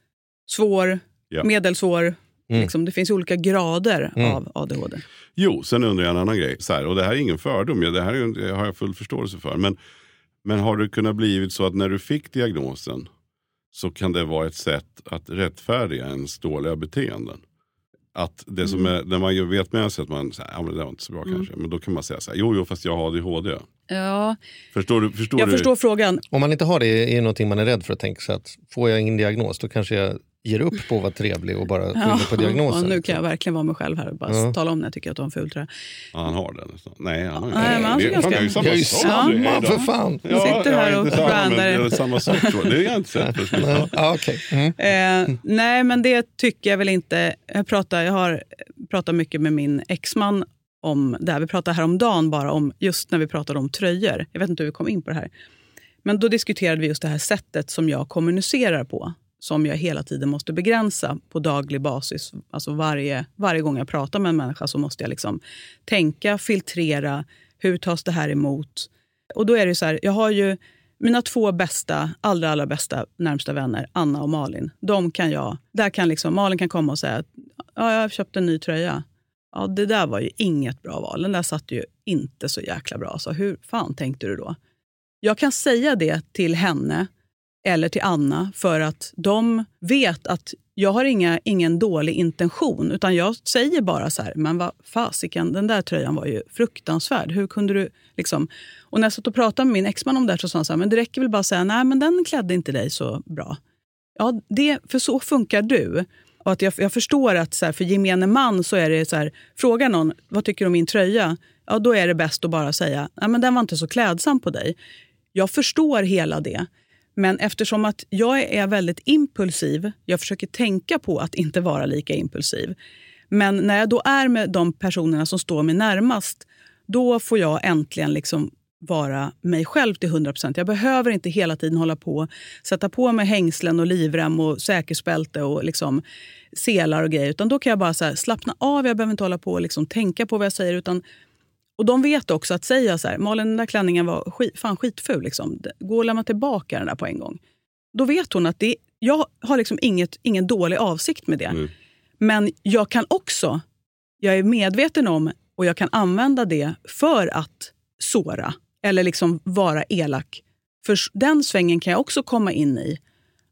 svår, Ja. medelsvår. Mm. Liksom, det finns olika grader Mm. av ADHD. Jo, sen undrar jag en annan grej. Så här, och det här är ingen fördom, ja, det här är, har jag full förståelse för. Men, men har det kunnat blivit så att när du fick diagnosen så kan det vara ett sätt att rättfärdiga ens dåliga beteenden? Att det som Mm. är, när man vet med sig att man, så här, ja, men det var inte så bra kanske, men då kan man säga så här, jo, jo fast jag har ADHD. Ja, Förstår du? Förstår jag du? förstår frågan. Om man inte har det är det någonting man är rädd för att tänka sig att får jag ingen diagnos då kanske jag ger upp på att vara trevlig och bara skyller på diagnosen. och nu kan jag verkligen vara mig själv här och bara Ja. tala om när jag tycker att du har en ful tröja. Ja, han har det nästan. Nej, han har Nej, men han ser det, ganska- jag är ju samma Jag är ju sak. samma Ja. för fan! Du sitter här och brandar. det är samma sak. tror jag. Det har jag inte sett. Ja. Ja, okej. Mm. Eh, nej, men det tycker jag väl inte. Jag, pratar, jag har pratat mycket med min exman om det här. Vi pratade häromdagen bara om, just när vi pratade om tröjor. Jag vet inte hur vi kom in på det här. Men då diskuterade vi just det här sättet som jag kommunicerar på. Som jag hela tiden måste begränsa på daglig basis. Alltså varje, varje gång jag pratar med en människa så måste jag liksom tänka, filtrera. Hur tas det här emot? Och då är det så här, jag har ju mina två bästa, allra, allra bästa närmsta vänner, Anna och Malin. De kan jag, där kan liksom, Malin kan komma och säga att ja, jag har köpt en ny tröja. Ja, det där var ju inget bra val. Den där satt ju inte så jäkla bra. Så hur fan tänkte du då? Jag kan säga det till henne eller till Anna för att de vet att jag har inga, ingen dålig intention. Utan jag säger bara så här, men vad fasiken, den där tröjan var ju fruktansvärd. Hur kunde du... Liksom? Och när jag satt och pratade med min exman om det här så sa han så här, men det räcker väl bara att säga, nej men den klädde inte dig så bra. Ja, det, för så funkar du. Och att jag, jag förstår att så här, för gemene man så är det så här, fråga någon, vad tycker du om min tröja? Ja, då är det bäst att bara säga, nej men den var inte så klädsam på dig. Jag förstår hela det. Men eftersom att jag är väldigt impulsiv, jag försöker tänka på att inte vara lika impulsiv. Men när jag då är med de personerna som står mig närmast, då får jag äntligen liksom vara mig själv till 100% Jag behöver inte hela tiden hålla på sätta på mig hängslen och livrem och säkerhetsbälte och liksom selar och grejer. Utan då kan jag bara så slappna av. Jag behöver inte hålla på och liksom tänka på vad jag säger. Utan och de vet också att säga så här, Malin den där klänningen var skit, fan skitful, liksom. gå och lämna tillbaka den där på en gång. Då vet hon att det, jag har liksom inget, ingen dålig avsikt med det. Mm. Men jag kan också, jag är medveten om och jag kan använda det för att såra eller liksom vara elak. För den svängen kan jag också komma in i.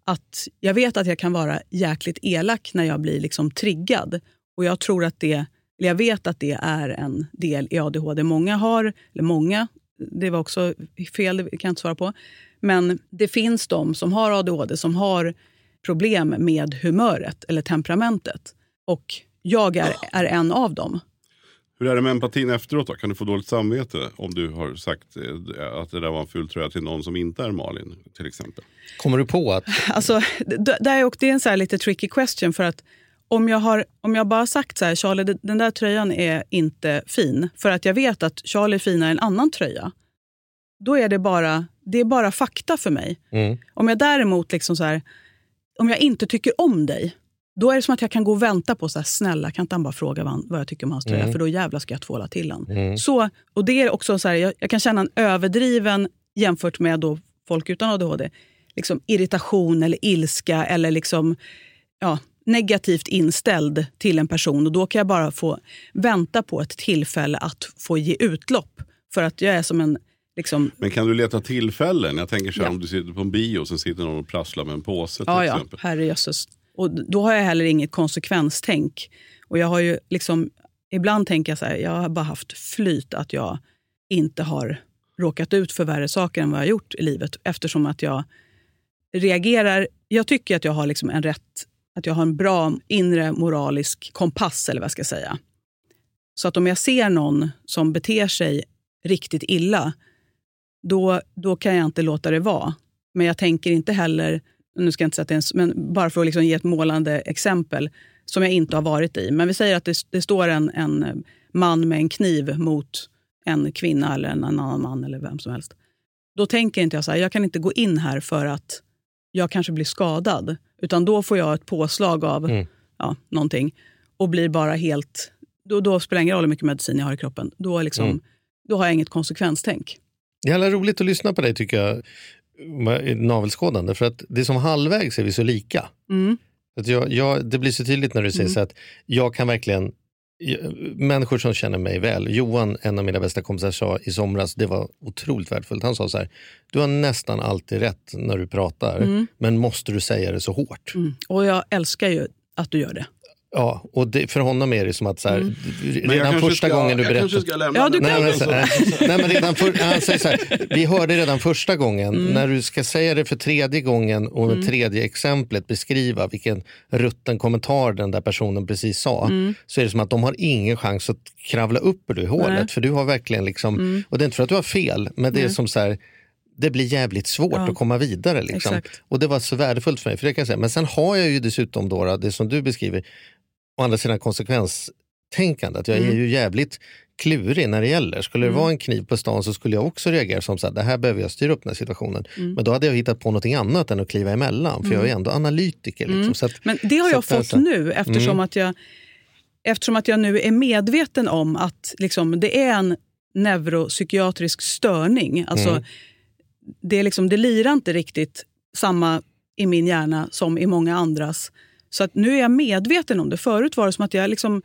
Att Jag vet att jag kan vara jäkligt elak när jag blir liksom triggad. Och jag tror att det jag vet att det är en del i ADHD. Många har, eller många, det var också fel, det kan jag inte svara på. Men det finns de som har ADHD som har problem med humöret eller temperamentet. Och jag är, är en av dem. Hur är det med empatin efteråt då? Kan du få dåligt samvete om du har sagt eh, att det där var en ful tröja till någon som inte är Malin till exempel? Kommer du på att... Alltså, det, är, det är en så lite tricky question för att om jag, har, om jag bara sagt så här, Charlie, den där tröjan är inte fin, för att jag vet att Charlie är finare än en annan tröja, då är det bara, det är bara fakta för mig. Mm. Om jag däremot, liksom så här, om jag inte tycker om dig, då är det som att jag kan gå och vänta på, så här, snälla kan inte han bara fråga vad, han, vad jag tycker om hans tröja, mm. för då jävla ska jag tvåla till honom. Mm. Så, och det är också så här, jag, jag, kan känna en överdriven, jämfört med då folk utan ADHD, liksom irritation eller ilska eller liksom, ja, negativt inställd till en person och då kan jag bara få vänta på ett tillfälle att få ge utlopp. För att jag är som en... Liksom... Men kan du leta tillfällen? Jag tänker så här, ja. om du sitter på en bio och sen sitter någon och prasslar med en påse. Till ja, exempel. ja, herrejösses. Och då har jag heller inget konsekvenstänk. Och jag har ju liksom, ibland tänker jag så här, jag har bara haft flyt att jag inte har råkat ut för värre saker än vad jag har gjort i livet. Eftersom att jag reagerar, jag tycker att jag har liksom en rätt att jag har en bra inre moralisk kompass, eller vad jag ska säga. Så att om jag ser någon som beter sig riktigt illa, då, då kan jag inte låta det vara. Men jag tänker inte heller, nu ska jag inte säga att det är en, men bara för att liksom ge ett målande exempel, som jag inte har varit i. Men vi säger att det, det står en, en eh, man med en kniv mot en kvinna eller en annan man eller vem som helst. Då tänker inte jag så här, jag kan inte gå in här för att jag kanske blir skadad. Utan då får jag ett påslag av mm. ja, någonting och blir bara helt... Då, då spelar det ingen roll hur mycket medicin jag har i kroppen. Då, liksom, mm. då har jag inget konsekvenstänk. Det är roligt att lyssna på dig tycker jag, navelskådande. För att det är som halvvägs är vi så lika. Mm. Att jag, jag, det blir så tydligt när du säger mm. så att jag kan verkligen människor som känner mig väl. Johan, en av mina bästa kompisar, sa i somras, det var otroligt värdefullt. Han sa så här, du har nästan alltid rätt när du pratar, mm. men måste du säga det så hårt? Mm. Och jag älskar ju att du gör det. Ja, och det, för honom är det som att så här, mm. redan första ska, gången du berättar... Jag kanske ska lämna ja, du nej, men, så, nej, men redan för, han säger så här, vi hörde redan första gången, mm. när du ska säga det för tredje gången och med mm. tredje exemplet beskriva vilken rutten kommentar den där personen precis sa, mm. så är det som att de har ingen chans att kravla upp ur det hålet. Nej. För du har verkligen liksom, mm. och det är inte för att du har fel, men det är som så här, det blir jävligt svårt ja. att komma vidare. Liksom. Och det var så värdefullt för mig. För det kan jag säga. Men sen har jag ju dessutom då, det som du beskriver, å andra sidan konsekvenstänkandet. Jag är mm. ju jävligt klurig när det gäller. Skulle det mm. vara en kniv på stan så skulle jag också reagera som att det här behöver jag styra upp den här situationen. Mm. Men då hade jag hittat på något annat än att kliva emellan. För jag är mm. ändå analytiker. Liksom. Mm. Så att, Men det har jag fått alltså, nu eftersom, att jag, eftersom att jag nu är medveten om att liksom, det är en neuropsykiatrisk störning. Alltså, Mm. det, är liksom, det lirar inte riktigt samma i min hjärna som i många andras. Så att nu är jag medveten om det. Förut var det som att jag liksom...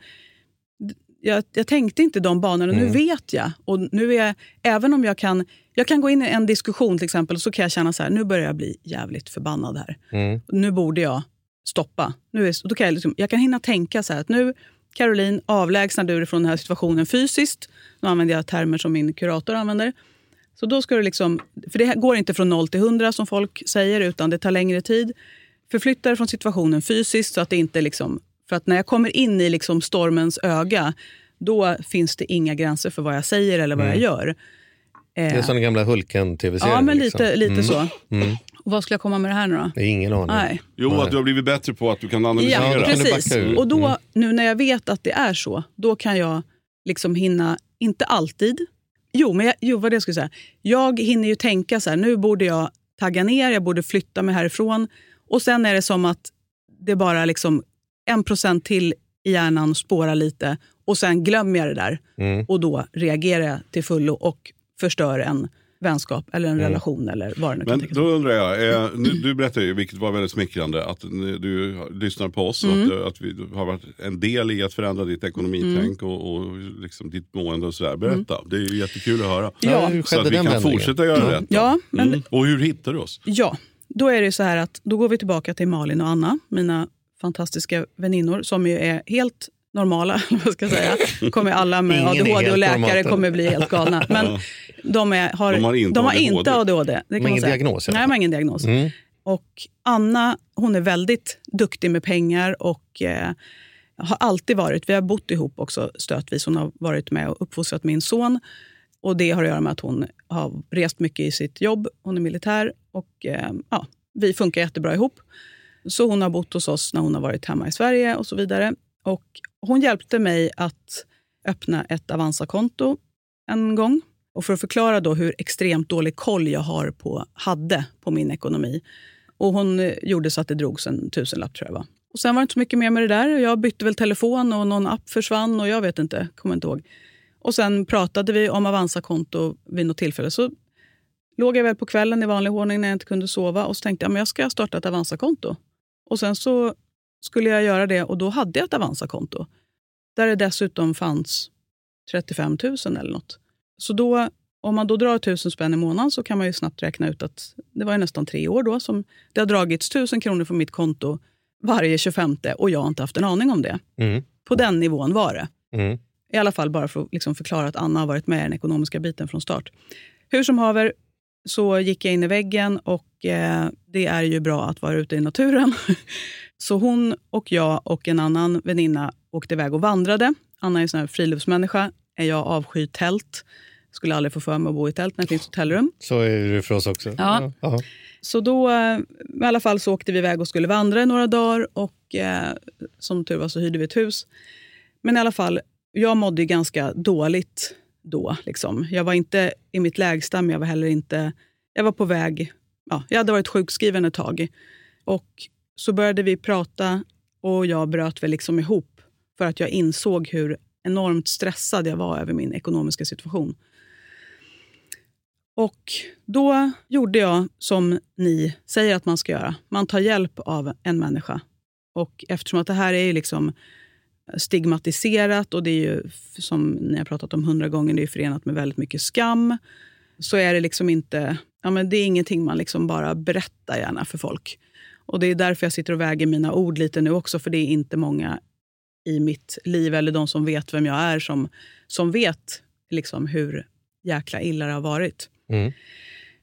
Jag, jag tänkte inte de banorna. Nu vet jag. Och nu är jag, även om jag kan... Jag kan gå in i en diskussion till exempel så kan jag känna så här, nu börjar jag bli jävligt förbannad här. Mm. Nu borde jag stoppa. Nu är, då kan jag, liksom, jag kan hinna tänka så här att nu, Caroline, avlägsnar du dig från den här situationen fysiskt. Nu använder jag termer som min kurator använder. Så då ska du liksom, för det går inte från 0 till 100 som folk säger, utan det tar längre tid. Förflytta dig från situationen fysiskt så att det inte liksom... För att när jag kommer in i liksom stormens öga, då finns det inga gränser för vad jag säger eller vad jag gör. Det är som den gamla Hulken-tv-serien. Ja, men liksom. lite, lite så. Mm. Och vad skulle jag komma med det här nu då? Det är ingen aning. Nej. Jo, Nej. att du har blivit bättre på att du kan analysera. Ja, kan precis. ur. Och då, Mm. nu när jag vet att det är så, då kan jag liksom hinna, inte alltid, jo, men jag, jo vad det jag skulle säga. Jag hinner ju tänka så här, nu borde jag tagga ner, jag borde flytta mig härifrån. Och sen är det som att det bara liksom en procent till i hjärnan spårar lite och sen glömmer jag det där. Mm. Och då reagerar jag till fullo och förstör en vänskap eller en relation eller vad det nu kan Men då undrar jag, eh, nu, du berättade ju, vilket var väldigt smickrande, att du lyssnar på oss Mm. och att, att vi har varit en del i att förändra ditt ekonomitänk och, och liksom ditt mående och sådär. Berätta, det är ju jättekul att höra. Ja. Så att vi kan fortsätta göra då. Ja, men Mm. Och hur hittar du oss? Ja, då är det så här att då går vi tillbaka till Malin och Anna, mina fantastiska väninnor som ju är helt normala. vad ska jag säga. Kommer alla med Ingen ADHD och läkare normalt. kommer bli helt galna. Men de, är, har, De har inte de har ADHD. inte ADHD. Det kan man ingen säga. diagnos Nej, de har ingen diagnos. Mm. Och Anna hon är väldigt duktig med pengar och eh, har alltid varit, vi har bott ihop också stötvis. Hon har varit med och uppfostrat min son. Och Det har att göra med att hon har rest mycket i sitt jobb. Hon är militär och eh, ja, vi funkar jättebra ihop. Så hon har bott hos oss när hon har varit hemma i Sverige och så vidare. Och hon hjälpte mig att öppna ett Avanza-konto en gång. Och för att förklara då hur extremt dålig koll jag har på, hade på min ekonomi. Och hon eh, gjorde så att det drogs en tusenlapp tror jag var. Och sen var det inte så mycket mer med det där. Jag bytte väl telefon och någon app försvann och jag vet inte, kommer inte ihåg. Och sen pratade vi om Avanza-konto vid något tillfälle. Så låg jag väl på kvällen i vanlig ordning när jag inte kunde sova och så tänkte jag men jag ska starta ett Avanza-konto. Och sen så skulle jag göra det och då hade jag ett Avanza-konto. Där det dessutom fanns 35 000 eller något. Så då, om man då drar 1000 spänn i månaden så kan man ju snabbt räkna ut att det var ju nästan tre år då som det har dragits 1000 kronor från mitt konto varje 25 och jag har inte haft en aning om det. Mm. På den nivån var det. Mm. I alla fall bara för att liksom förklara att Anna har varit med i den ekonomiska biten från start. Hur som haver så gick jag in i väggen och eh, det är ju bra att vara ute i naturen. Så hon och jag och en annan väninna åkte iväg och vandrade. Anna är en sån här friluftsmänniska. Jag avskyr tält. Skulle aldrig få för mig att bo i tält när det finns hotellrum. Så är det för oss också. Ja. Ja. Så då eh, i alla fall så åkte vi iväg och skulle vandra i några dagar. Och eh, som tur var så hyrde vi ett hus. Men i alla fall, jag mådde ganska dåligt då. Liksom. Jag var inte i mitt lägsta, men jag var heller inte... Jag var på väg... Ja, jag hade varit sjukskriven ett tag. Och så började vi prata och jag bröt väl liksom ihop för att jag insåg hur enormt stressad jag var över min ekonomiska situation. Och då gjorde jag som ni säger att man ska göra. Man tar hjälp av en människa. Och eftersom att det här är ju liksom stigmatiserat och det är ju, som ni har pratat om hundra gånger, det är förenat med väldigt mycket skam. Så är det liksom inte, ja men det är ingenting man liksom bara berättar gärna för folk. Och det är därför jag sitter och väger mina ord lite nu också, för det är inte många i mitt liv, eller de som vet vem jag är, som, som vet liksom hur jäkla illa det har varit. Mm.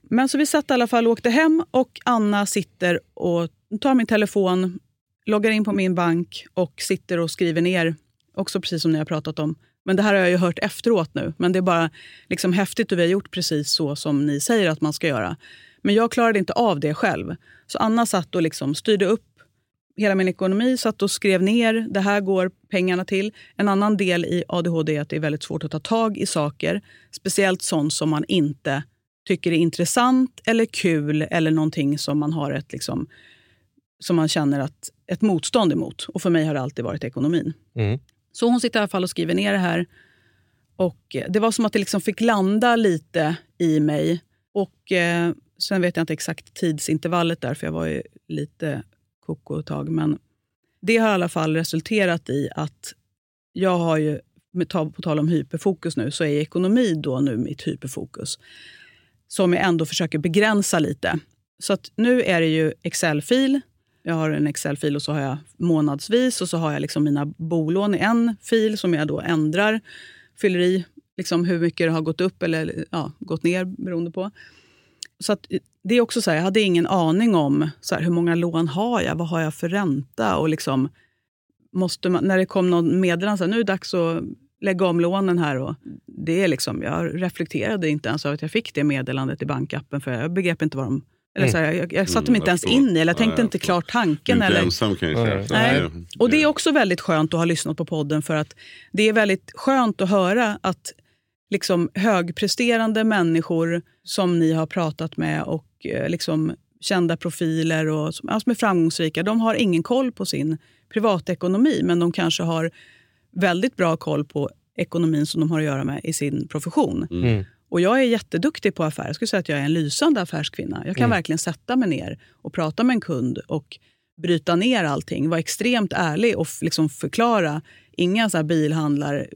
Men så vi satt i alla fall och åkte hem och Anna sitter och tar min telefon, loggar in på min bank och sitter och skriver ner, också precis som ni har pratat om. Men det här har jag ju hört efteråt nu. Men det är bara liksom häftigt och vi har gjort precis så som ni säger att man ska göra. Men jag klarade inte av det själv. Så Anna satt och liksom styrde upp hela min ekonomi, satt och skrev ner det här går pengarna till. En annan del i ADHD är att det är väldigt svårt att ta tag i saker. Speciellt sånt som man inte tycker är intressant eller kul eller någonting som man har ett liksom, som man känner att, ett motstånd emot. Och för mig har det alltid varit ekonomin. Mm. Så hon sitter i alla fall och skriver ner det här. Och Det var som att det liksom fick landa lite i mig. Och eh, Sen vet jag inte exakt tidsintervallet där, för jag var ju lite koko ett tag. Men det har i alla fall resulterat i att jag har ju, på tal om hyperfokus nu, så är ekonomi då nu mitt hyperfokus. Som jag ändå försöker begränsa lite. Så att nu är det ju Excel-fil. Jag har en Excel-fil och så har jag månadsvis och så har jag liksom mina bolån i en fil som jag då ändrar. Fyller i liksom hur mycket det har gått upp eller ja, gått ner beroende på. Så att, eh, det är också så här, jag hade ingen aning om så här, hur många lån har jag, vad har jag för ränta och liksom måste man, när det kom någon meddelande, så här, nu är det dags att lägga om lånen här. Och det är liksom, jag reflekterade inte ens över att jag fick det meddelandet i bankappen för jag begrep inte vad de eller så här, jag, jag satte mig inte ens in i eller jag tänkte inte klart tanken. Inte eller, ensam kan jag säga. Nej. Och det är också väldigt skönt att ha lyssnat på podden för att det är väldigt skönt att höra att liksom högpresterande människor som ni har pratat med och eh, liksom kända profiler och som, som är framgångsrika, de har ingen koll på sin privatekonomi men de kanske har väldigt bra koll på ekonomin som de har att göra med i sin profession. Mm. Och Jag är jätteduktig på affärer. Jag skulle säga att jag är en lysande affärskvinna. Jag kan mm. verkligen sätta mig ner och prata med en kund och bryta ner allting. Vara extremt ärlig och liksom förklara. Inga så bilhandlar,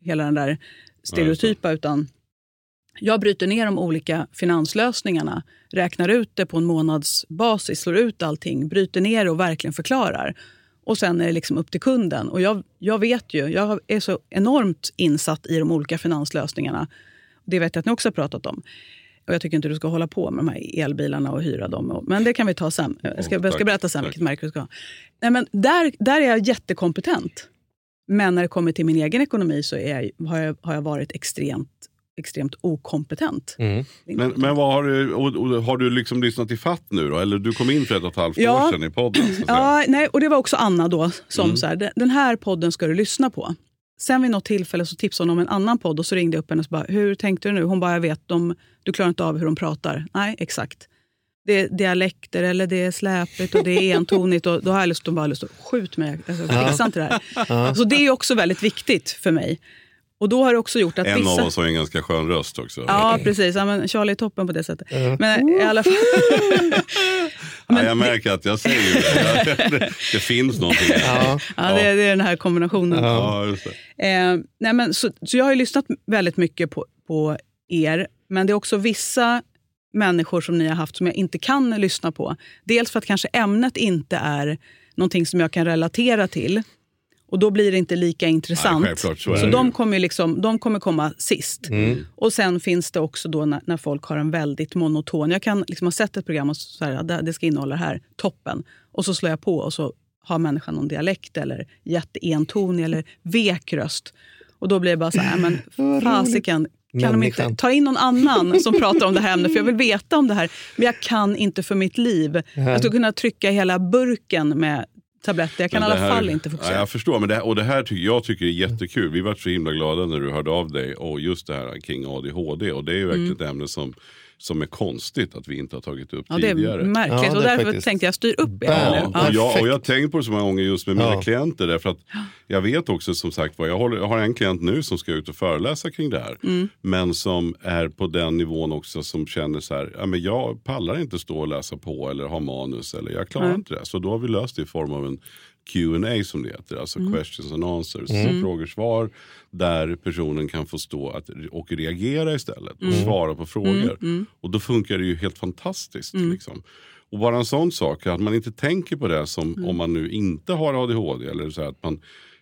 hela den där stereotypa. Ja, utan jag bryter ner de olika finanslösningarna, räknar ut det på en månadsbasis, slår ut allting, bryter ner och verkligen förklarar. Och sen är det liksom upp till kunden. Och jag, jag vet ju, jag är så enormt insatt i de olika finanslösningarna. Det vet jag att ni också har pratat om. Och jag tycker inte du ska hålla på med de här elbilarna och hyra dem. Men det kan vi ta sen. Jag ska, jag ska berätta sen vilket märke du ska ha. Nej, men där, där är jag jättekompetent. Men när det kommer till min egen ekonomi så är jag, har, jag, har jag varit extremt extremt okompetent. Mm. Men, men vad har, du, och, och, har du liksom lyssnat i fatt nu då? Eller du kom in för ett och ett halvt ja. år sedan i podden? Ja, nej, och det var också Anna då som mm. så här, den här podden ska du lyssna på. Sen vid något tillfälle så tipsade hon om en annan podd och så ringde jag upp henne och bara, hur tänkte du nu? Hon bara, jag vet, de, du klarar inte av hur de pratar. Nej, exakt det är dialekter eller det är släpigt och det är entonigt. Och då har jag lust att bara lust att skjuta mig. Alltså, fixa inte det här. Så det är också väldigt viktigt för mig. Och då har det också gjort att en vissa... av oss har en ganska skön röst också. Ja, precis. Ja, men Charlie är toppen på det sättet. Men i alla fall... men... ja, jag märker att jag säger det. det, det finns någonting. Ja, ja det, är, det är den här kombinationen. Ja, just det. Eh, nej, men, så, så jag har lyssnat väldigt mycket på, på er. Men det är också vissa människor som ni har haft som jag inte kan lyssna på. Dels för att kanske ämnet inte är någonting som jag kan relatera till. Och då blir det inte lika intressant. Nej, så, så de, kommer liksom, de kommer komma sist. Mm. Och sen finns det också då när, när, folk har en väldigt monoton... Jag kan liksom ha sett ett program och så här, det, det ska innehålla det här, toppen. Och så slår jag på och så har människan någon dialekt eller jätteentonig eller vek röst. Och då blir det bara så här, men fasiken, kan de inte ta in någon annan som pratar om det här ämnet? För jag vill veta om det här, men jag kan inte för mitt liv. Jag skulle kunna trycka hela burken med tabletter. Jag kan i alla fall inte fokusera. Ja, jag förstår, men det här, och det här tycker jag tycker är jättekul. Vi var så himla glada när du hörde av dig och just det här kring ADHD. Och det är ju verkligen mm. ett ämne som som är konstigt att vi inte har tagit upp ja, tidigare. Det är märkligt ja, och därför faktiskt... tänkte jag styr upp er ja, ja. Och, jag, och jag har tänkt på det så många gånger just med mina ja. klienter. Därför att jag vet också som sagt jag, håller, jag har en klient nu som ska ut och föreläsa kring det här. Mm. Men som är på den nivån också som känner så här, ja, men jag pallar inte stå och läsa på eller ha manus eller jag klarar inte det. Så då har vi löst det i form av en Q&A som det heter, alltså mm. questions and answers. Mm. Frågor svar där personen kan få stå att, och reagera istället och mm. svara på frågor. Mm. Mm. Och då funkar det ju helt fantastiskt. Mm. Liksom. Och bara en sån sak, att man inte tänker på det som om man nu inte har ADHD. Eller så att man,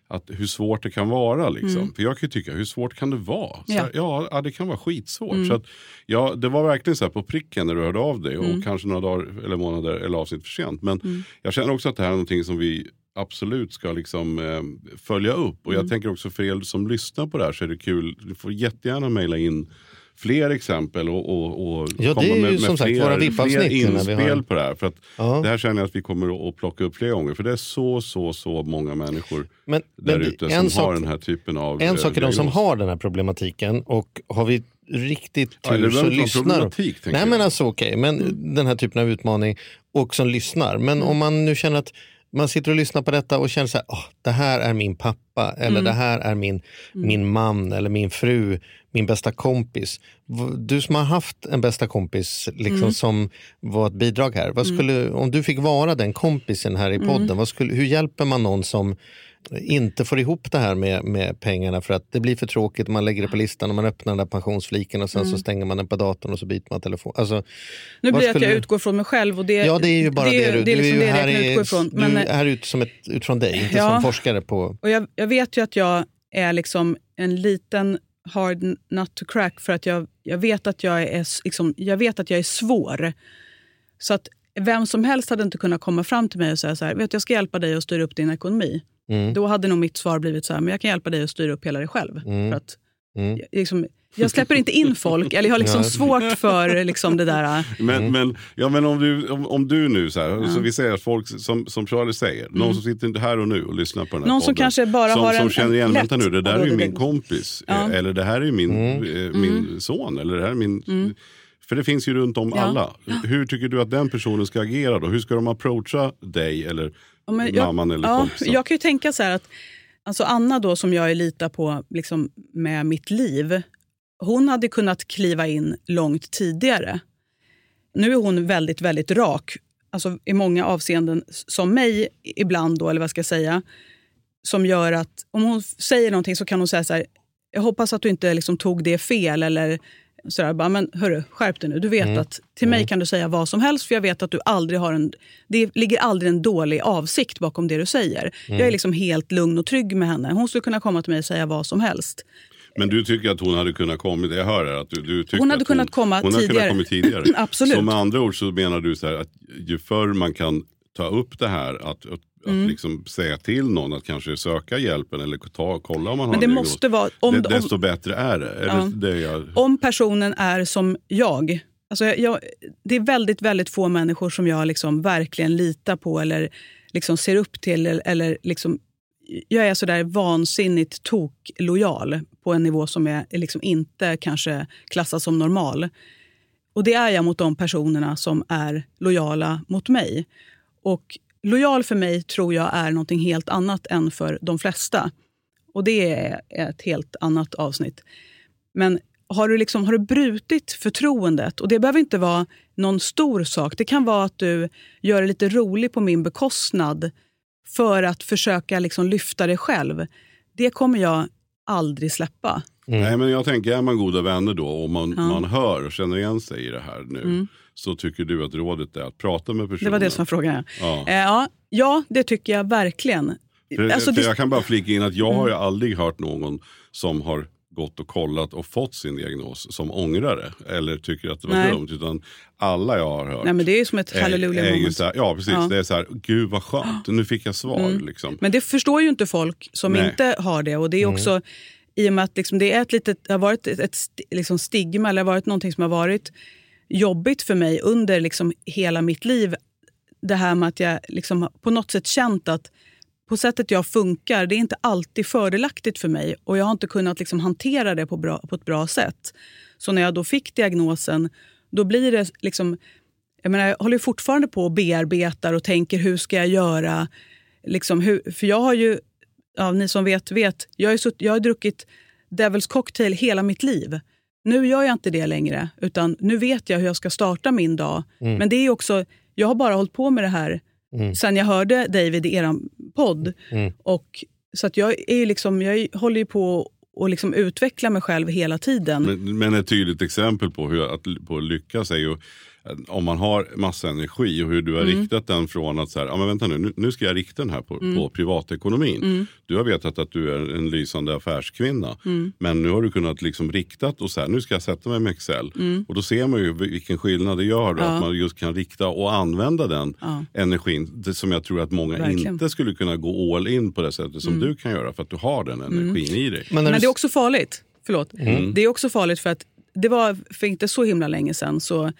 att hur svårt det kan vara. Liksom. Mm. För jag kan ju tycka, hur svårt kan det vara? Så ja. ja, det kan vara skitsvårt. Mm. Så att, ja, det var verkligen så här på pricken när du hörde av dig. Mm. Och kanske några dagar eller månader eller avsnitt för sent. Men mm. jag känner också att det här är någonting som vi absolut ska liksom, eh, följa upp. Och jag mm. tänker också för er som lyssnar på det här så är det kul. Du får jättegärna mejla in fler exempel och, och, och ja, komma med, med fler, fler inspel på det här. För att ja. Det här känner jag att vi kommer att plocka upp fler gånger. För det är så, så, så många människor men, där men ute som sak, har den här typen av En sak är de som har den här problematiken och har vi riktigt tur ja, så lyssnar Nej men alltså okej, okay, men den här typen av utmaning och som lyssnar. Men mm. om man nu känner att man sitter och lyssnar på detta och känner så här, oh, det här är min pappa eller Mm. det här är min, min man eller min fru, min bästa kompis. Du som har haft en bästa kompis liksom, Mm. som var ett bidrag här. Vad skulle, Om du fick vara den kompisen här i Mm. podden, vad skulle, hur hjälper man någon som inte får ihop det här med, med pengarna för att det blir för tråkigt, man lägger det på listan och man öppnar den där pensionsfliken och sen Mm. så stänger man den på datorn och så byter man telefon. Alltså, Nu blir det att jag du- utgår från mig själv. Och det, Ja, det är ju bara det, du, det är du liksom är ju här, jag kan i- utgå ifrån. du Men, är här ut som ett, utifrån dig, inte Ja. som forskare på... och jag, jag vet ju att jag är liksom en liten hard nut to crack för att jag, jag, vet att jag, är, liksom, jag vet att jag är svår. Så att vem som helst hade inte kunnat komma fram till mig och säga så här, vet du, jag ska hjälpa dig att styra upp din ekonomi. Mm. Då hade nog mitt svar blivit så här, men jag kan hjälpa dig att styra upp hela dig själv. Mm. För att, Mm. jag- liksom, jag släpper inte in folk, eller jag har liksom Ja. svårt för liksom det där. Men, Mm. men, ja, men om, du, om, om du nu, så, här, så vi säger att folk som, som Charlie säger, någon som sitter här och nu och lyssnar på den här Mm. Någon som podden, kanske bara som, har som en- känner en igen, vänta nu, det där är ju min kompis, Ja. Mm. eh, eller det här är min, eh, min son, eller det här är min... För det finns ju runt om Ja. alla. Hur tycker du att den personen ska agera då? Hur ska de approacha dig eller Ja, men jag- mamman eller ja, kompisen? Jag kan ju tänka så här att alltså Anna då som jag litar på liksom, med mitt liv, hon hade kunnat kliva in långt tidigare. Nu är hon väldigt, väldigt rak. Alltså i många avseenden som mig ibland då, eller vad ska jag säga. Som gör att om hon säger någonting så kan hon säga så här, jag hoppas att du inte liksom tog det fel eller sådär, bara, men hörru, skärp dig nu. Du vet att till mig kan du säga vad som helst för jag vet att du aldrig har en, det ligger aldrig en dålig avsikt bakom det du säger. Jag är liksom helt lugn och trygg med henne. Hon skulle kunna komma till mig och säga vad som helst. Men du tycker att hon hade kunnat kommit, jag hör här att du, du tycker Hon hade att kunnat komma hon tidigare. kunnat tidigare. Absolut. Så med andra ord så menar du så här att ju förr man kan ta upp det här, att, att, Mm. att liksom säga till någon att kanske söka hjälpen eller ta, kolla om man har Men det en måste vara... Om, diagnos, om, desto bättre är det. Är Ja. det, det jag, om personen är som jag. Alltså jag, jag det är väldigt, väldigt få människor som jag liksom verkligen litar på eller liksom ser upp till. Eller, eller liksom, jag är sådär vansinnigt tok-lojal på en nivå som är liksom inte kanske klassas som normal. Och det är jag mot de personerna som är lojala mot mig. Och lojal för mig tror jag är någonting helt annat än för de flesta. Och det är ett helt annat avsnitt. Men har du, liksom, har du brutit förtroendet, och det behöver inte vara någon stor sak. Det kan vara att du gör det lite rolig på min bekostnad för att försöka liksom lyfta dig själv. Det kommer jag aldrig släppa. Nej men jag tänker, är man goda vänner då och man, Ja. man hör och känner igen sig i det här nu. Mm. Så tycker du att rådet är att prata med personen. Det var det som var frågan. Ja. Ja, eh, ja, ja det tycker jag verkligen. För, Alltså, för det- Mm. Jag kan bara flika in att jag har ju aldrig hört någon som har gått och kollat och fått sin diagnos som ångrar det. Eller tycker att det var Nej. dumt. Utan alla jag har hört Nej, men det är ju som ett är ju moment. här, Ja precis, Ja. det är så här, gud vad skönt, nu fick jag svar. Liksom. Men det förstår ju inte folk som Nej. inte har det. Och det är också i och med att liksom det är ett litet, det har varit ett, ett liksom stigma eller varit någonting som har varit jobbigt för mig under liksom hela mitt liv. Det här med att jag liksom på något sätt känt att på sättet jag funkar, det är inte alltid fördelaktigt för mig. Och jag har inte kunnat liksom hantera det på, bra, på ett bra sätt. Så när jag då fick diagnosen, då blir det liksom... Jag, menar, jag håller fortfarande på och bearbetar och tänker hur ska jag göra? Liksom, hur, för jag har ju, ja, ni som vet, vet. Jag är, jag har druckit Devil's Cocktail hela mitt liv. Nu gör jag inte det längre, utan nu vet jag hur jag ska starta min dag. Men det är också, jag har bara hållit på med det här sen jag hörde David i er podd. Och, så att jag, är liksom, jag håller ju på att liksom utveckla mig själv hela tiden. Men, men ett tydligt exempel på hur att, på att lyckas är ju om man har massa energi och hur du har Mm. riktat den från att så här, ja, men vänta nu, nu, ska jag rikta den här på, Mm. på privatekonomin. Du har vetat att du är en lysande affärskvinna. Mm. Men nu har du kunnat liksom riktat och så här, nu ska jag sätta mig med Excel. Och då ser man ju vilken skillnad det gör. Då, Mm. Ja. Att man just kan rikta och använda den Ja. energin. Det som jag tror att många Verkligen. Mm. inte skulle kunna gå all in på det sättet som du kan göra. För att du har den energin i dig. Men Men det är också farligt. Förlåt. Det är också farligt för att det var för inte så himla länge sedan så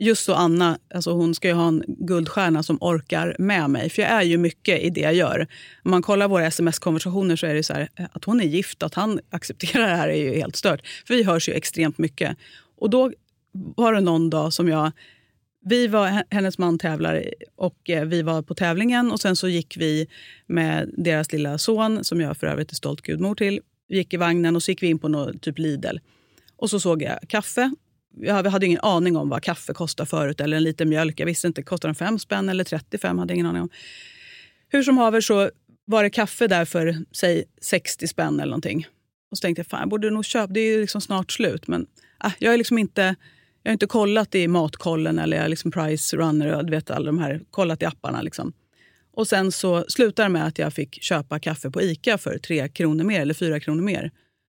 just så Anna, alltså hon ska ju ha en guldstjärna som orkar med mig. För jag är ju mycket i det jag gör. Om man kollar våra sms-konversationer så är det så här, eh, att hon är gift, att han accepterar det här är ju helt stört. För vi hörs ju extremt mycket. Och då var det någon dag som jag vi var, hennes man tävlar och eh, vi var på tävlingen och sen så gick vi med deras lilla son, som jag för övrigt är stolt gudmor till. Vi gick i vagnen och så gick vi in på något, typ Lidl. Och så såg jag kaffe. Jag hade ingen aning om vad kaffe kostar förut, eller en liten mjölk. Jag visste inte, kostar den 5 spänn eller 35? hade ingen aning om. Hur som haver så var det kaffe där för säg 60 spänn eller någonting. Och så tänkte jag, fan jag borde nog köpa, det är ju liksom snart slut. Men äh, jag är liksom inte jag har inte kollat i Matkollen eller liksom Price Runner och vet, alla de här, kollat i apparna. Liksom. Och sen så slutade det med att jag fick köpa kaffe på Ica för 3 kronor mer eller 4 kronor mer.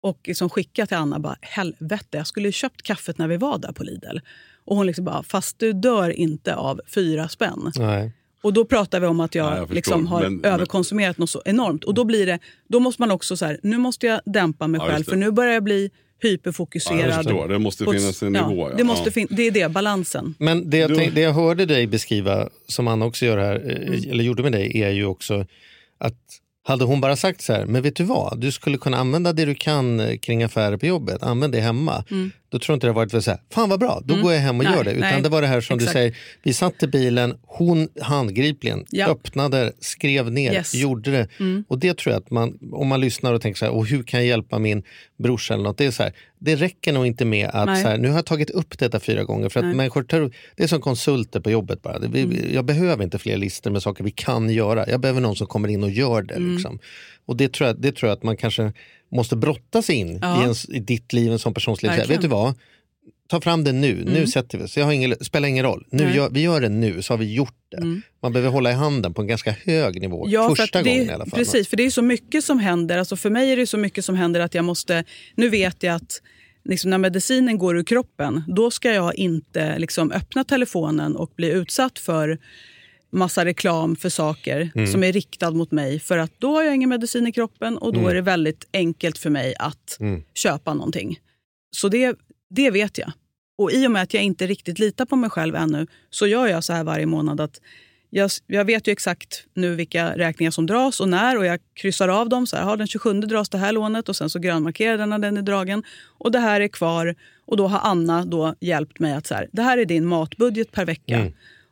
Och liksom skicka till Anna bara, helvete, jag skulle ju köpt kaffet när vi var där på Lidl. Och hon liksom bara, fast du dör inte av fyra spänn. Nej. Och då pratar vi om att jag, Ja, jag liksom har men- överkonsumerat något så enormt. Och då blir det, då måste man också så här, nu måste jag dämpa mig Ja, själv för nu börjar jag bli Ja, hyperfokuserad. jag förstår, det måste finnas en ja, nivå. Det, måste ja. fin- det är det, balansen. Men det jag, Du- tänk, det jag hörde dig beskriva, som Anna också gör här, eh, Mm. eller gjorde med dig, är ju också att hade hon bara sagt så här, men vet du vad, du skulle kunna använda det du kan eh, kring affärer på jobbet, använd det hemma. Mm. Då tror inte det varit så här, fan vad bra, då går jag hem och Mm. Nej, gör det. Utan nej, det var det här som exakt. du säger, vi satt i bilen, hon handgripligen Ja. öppnade, skrev ner, Yes. gjorde det. Och det tror jag att man, om man lyssnar och tänker så här, och hur kan jag hjälpa min brorsa eller något, det är så här, det räcker nog inte med att Nej. så här, nu har jag tagit upp detta fyra gånger för att människor tar, det är som konsulter på jobbet bara. Vi, Mm. Jag behöver inte fler listor med saker vi kan göra. Jag behöver någon som kommer in och gör det. Mm. Liksom. Och det tror, jag, det tror jag att man kanske måste brottas in Ja. i, ens, i ditt liv, sån persons liv. Vet du vad? Ta fram det nu, nu sätter vi oss. Jag har ingen, spelar ingen roll. Nu gör, vi gör det nu, så har vi gjort det. Man behöver hålla i handen på en ganska hög nivå, Ja, för första det, gången i alla fall. Precis, för det är så mycket som händer. Alltså för mig är det så mycket som händer att jag måste... Nu vet jag att liksom när medicinen går ur kroppen, då ska jag inte liksom öppna telefonen och bli utsatt för massa reklam för saker Mm. som är riktad mot mig. För att då har jag ingen medicin i kroppen och då Mm. är det väldigt enkelt för mig att köpa någonting. Så det, det vet jag. Och i och med att jag inte riktigt litar på mig själv ännu så gör jag så här varje månad att jag, jag vet ju exakt nu vilka räkningar som dras och när och jag kryssar av dem. Så här, har den 27 dras det här lånet och sen så grönmarkerar den när den är dragen. Och det här är kvar. Och då har Anna då hjälpt mig att så här, det här är din matbudget per vecka.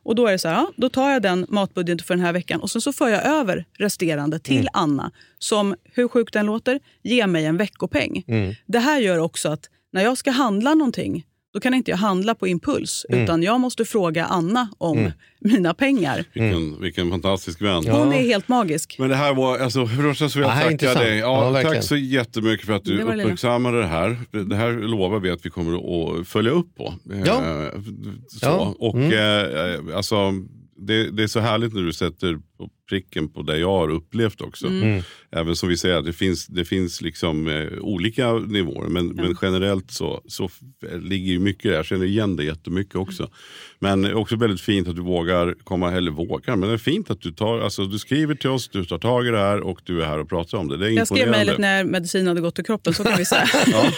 Och då är det så här, ja, då tar jag den matbudgeten för den här veckan och sen så för jag över resterande till Anna som, hur sjukt den låter, ger mig en veckopeng. Det här gör också att när jag ska handla någonting då kan inte jag handla på impuls utan jag måste fråga Anna om mina pengar. Vilken, vilken fantastisk vän. Hon är helt magisk. Men det här var, alltså först så vill Ja, jag tacka dig. Ja, Ja, tack så jättemycket för att du Det uppmärksammade det här. Det här lovar vi att vi kommer att följa upp på. Ja. Eh, Så. Ja. Och eh, alltså, det, det är så härligt när du sätter på pricken på det jag har upplevt också. Mm. Även som vi säger, det finns, det finns liksom eh, olika nivåer. Men, men generellt så, så ligger ju mycket där. Jag känner igen det jättemycket också. Men också väldigt fint att du vågar komma, eller vågar, men det är fint att du tar, alltså du skriver till oss, du tar tag i det här och du är här och pratar om det. Det är Jag skrev mejlet när medicin hade gått ur kroppen, så kan vi säga. Ja,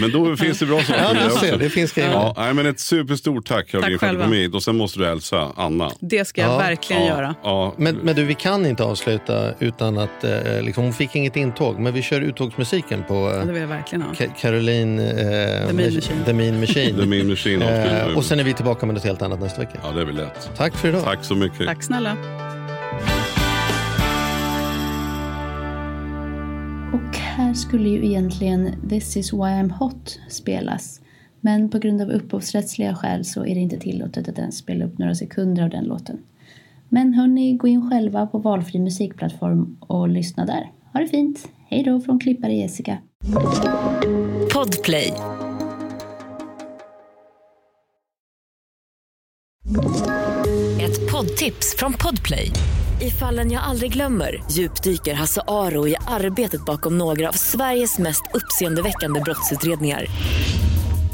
men då finns det bra saker Ja, det du ser, det finns grejer. Ja, nej, men ett superstort tack Caroline för att du kom hit. Och sen måste du hälsa Anna. Det ska jag Ja. verkligen göra. Ja, Men, men du, vi kan inte avsluta utan att, eh, liksom, hon fick inget intåg, men vi kör uttågsmusiken på eh, det vill jag verkligen ha. Ka- Caroline eh, The Mean Mach- Machine. The Mean Machine. The Mean Machine eh, och sen är vi tillbaka med något helt annat nästa vecka. Ja, det är väl lätt. Tack för idag. Tack så mycket. Tack snälla. Och här skulle ju egentligen This is why I'm hot spelas. Men på grund av upphovsrättsliga skäl så är det inte tillåtet att ens spela upp några sekunder av den låten. Men hörni, gå in själva på valfri musikplattform och lyssna där. Ha det fint! Hej då från klippare Jessica. Podplay. Ett poddtips från Podplay. I fallen jag aldrig glömmer djupdyker Hasse Aro i arbetet bakom några av Sveriges mest uppseendeväckande brottsutredningar.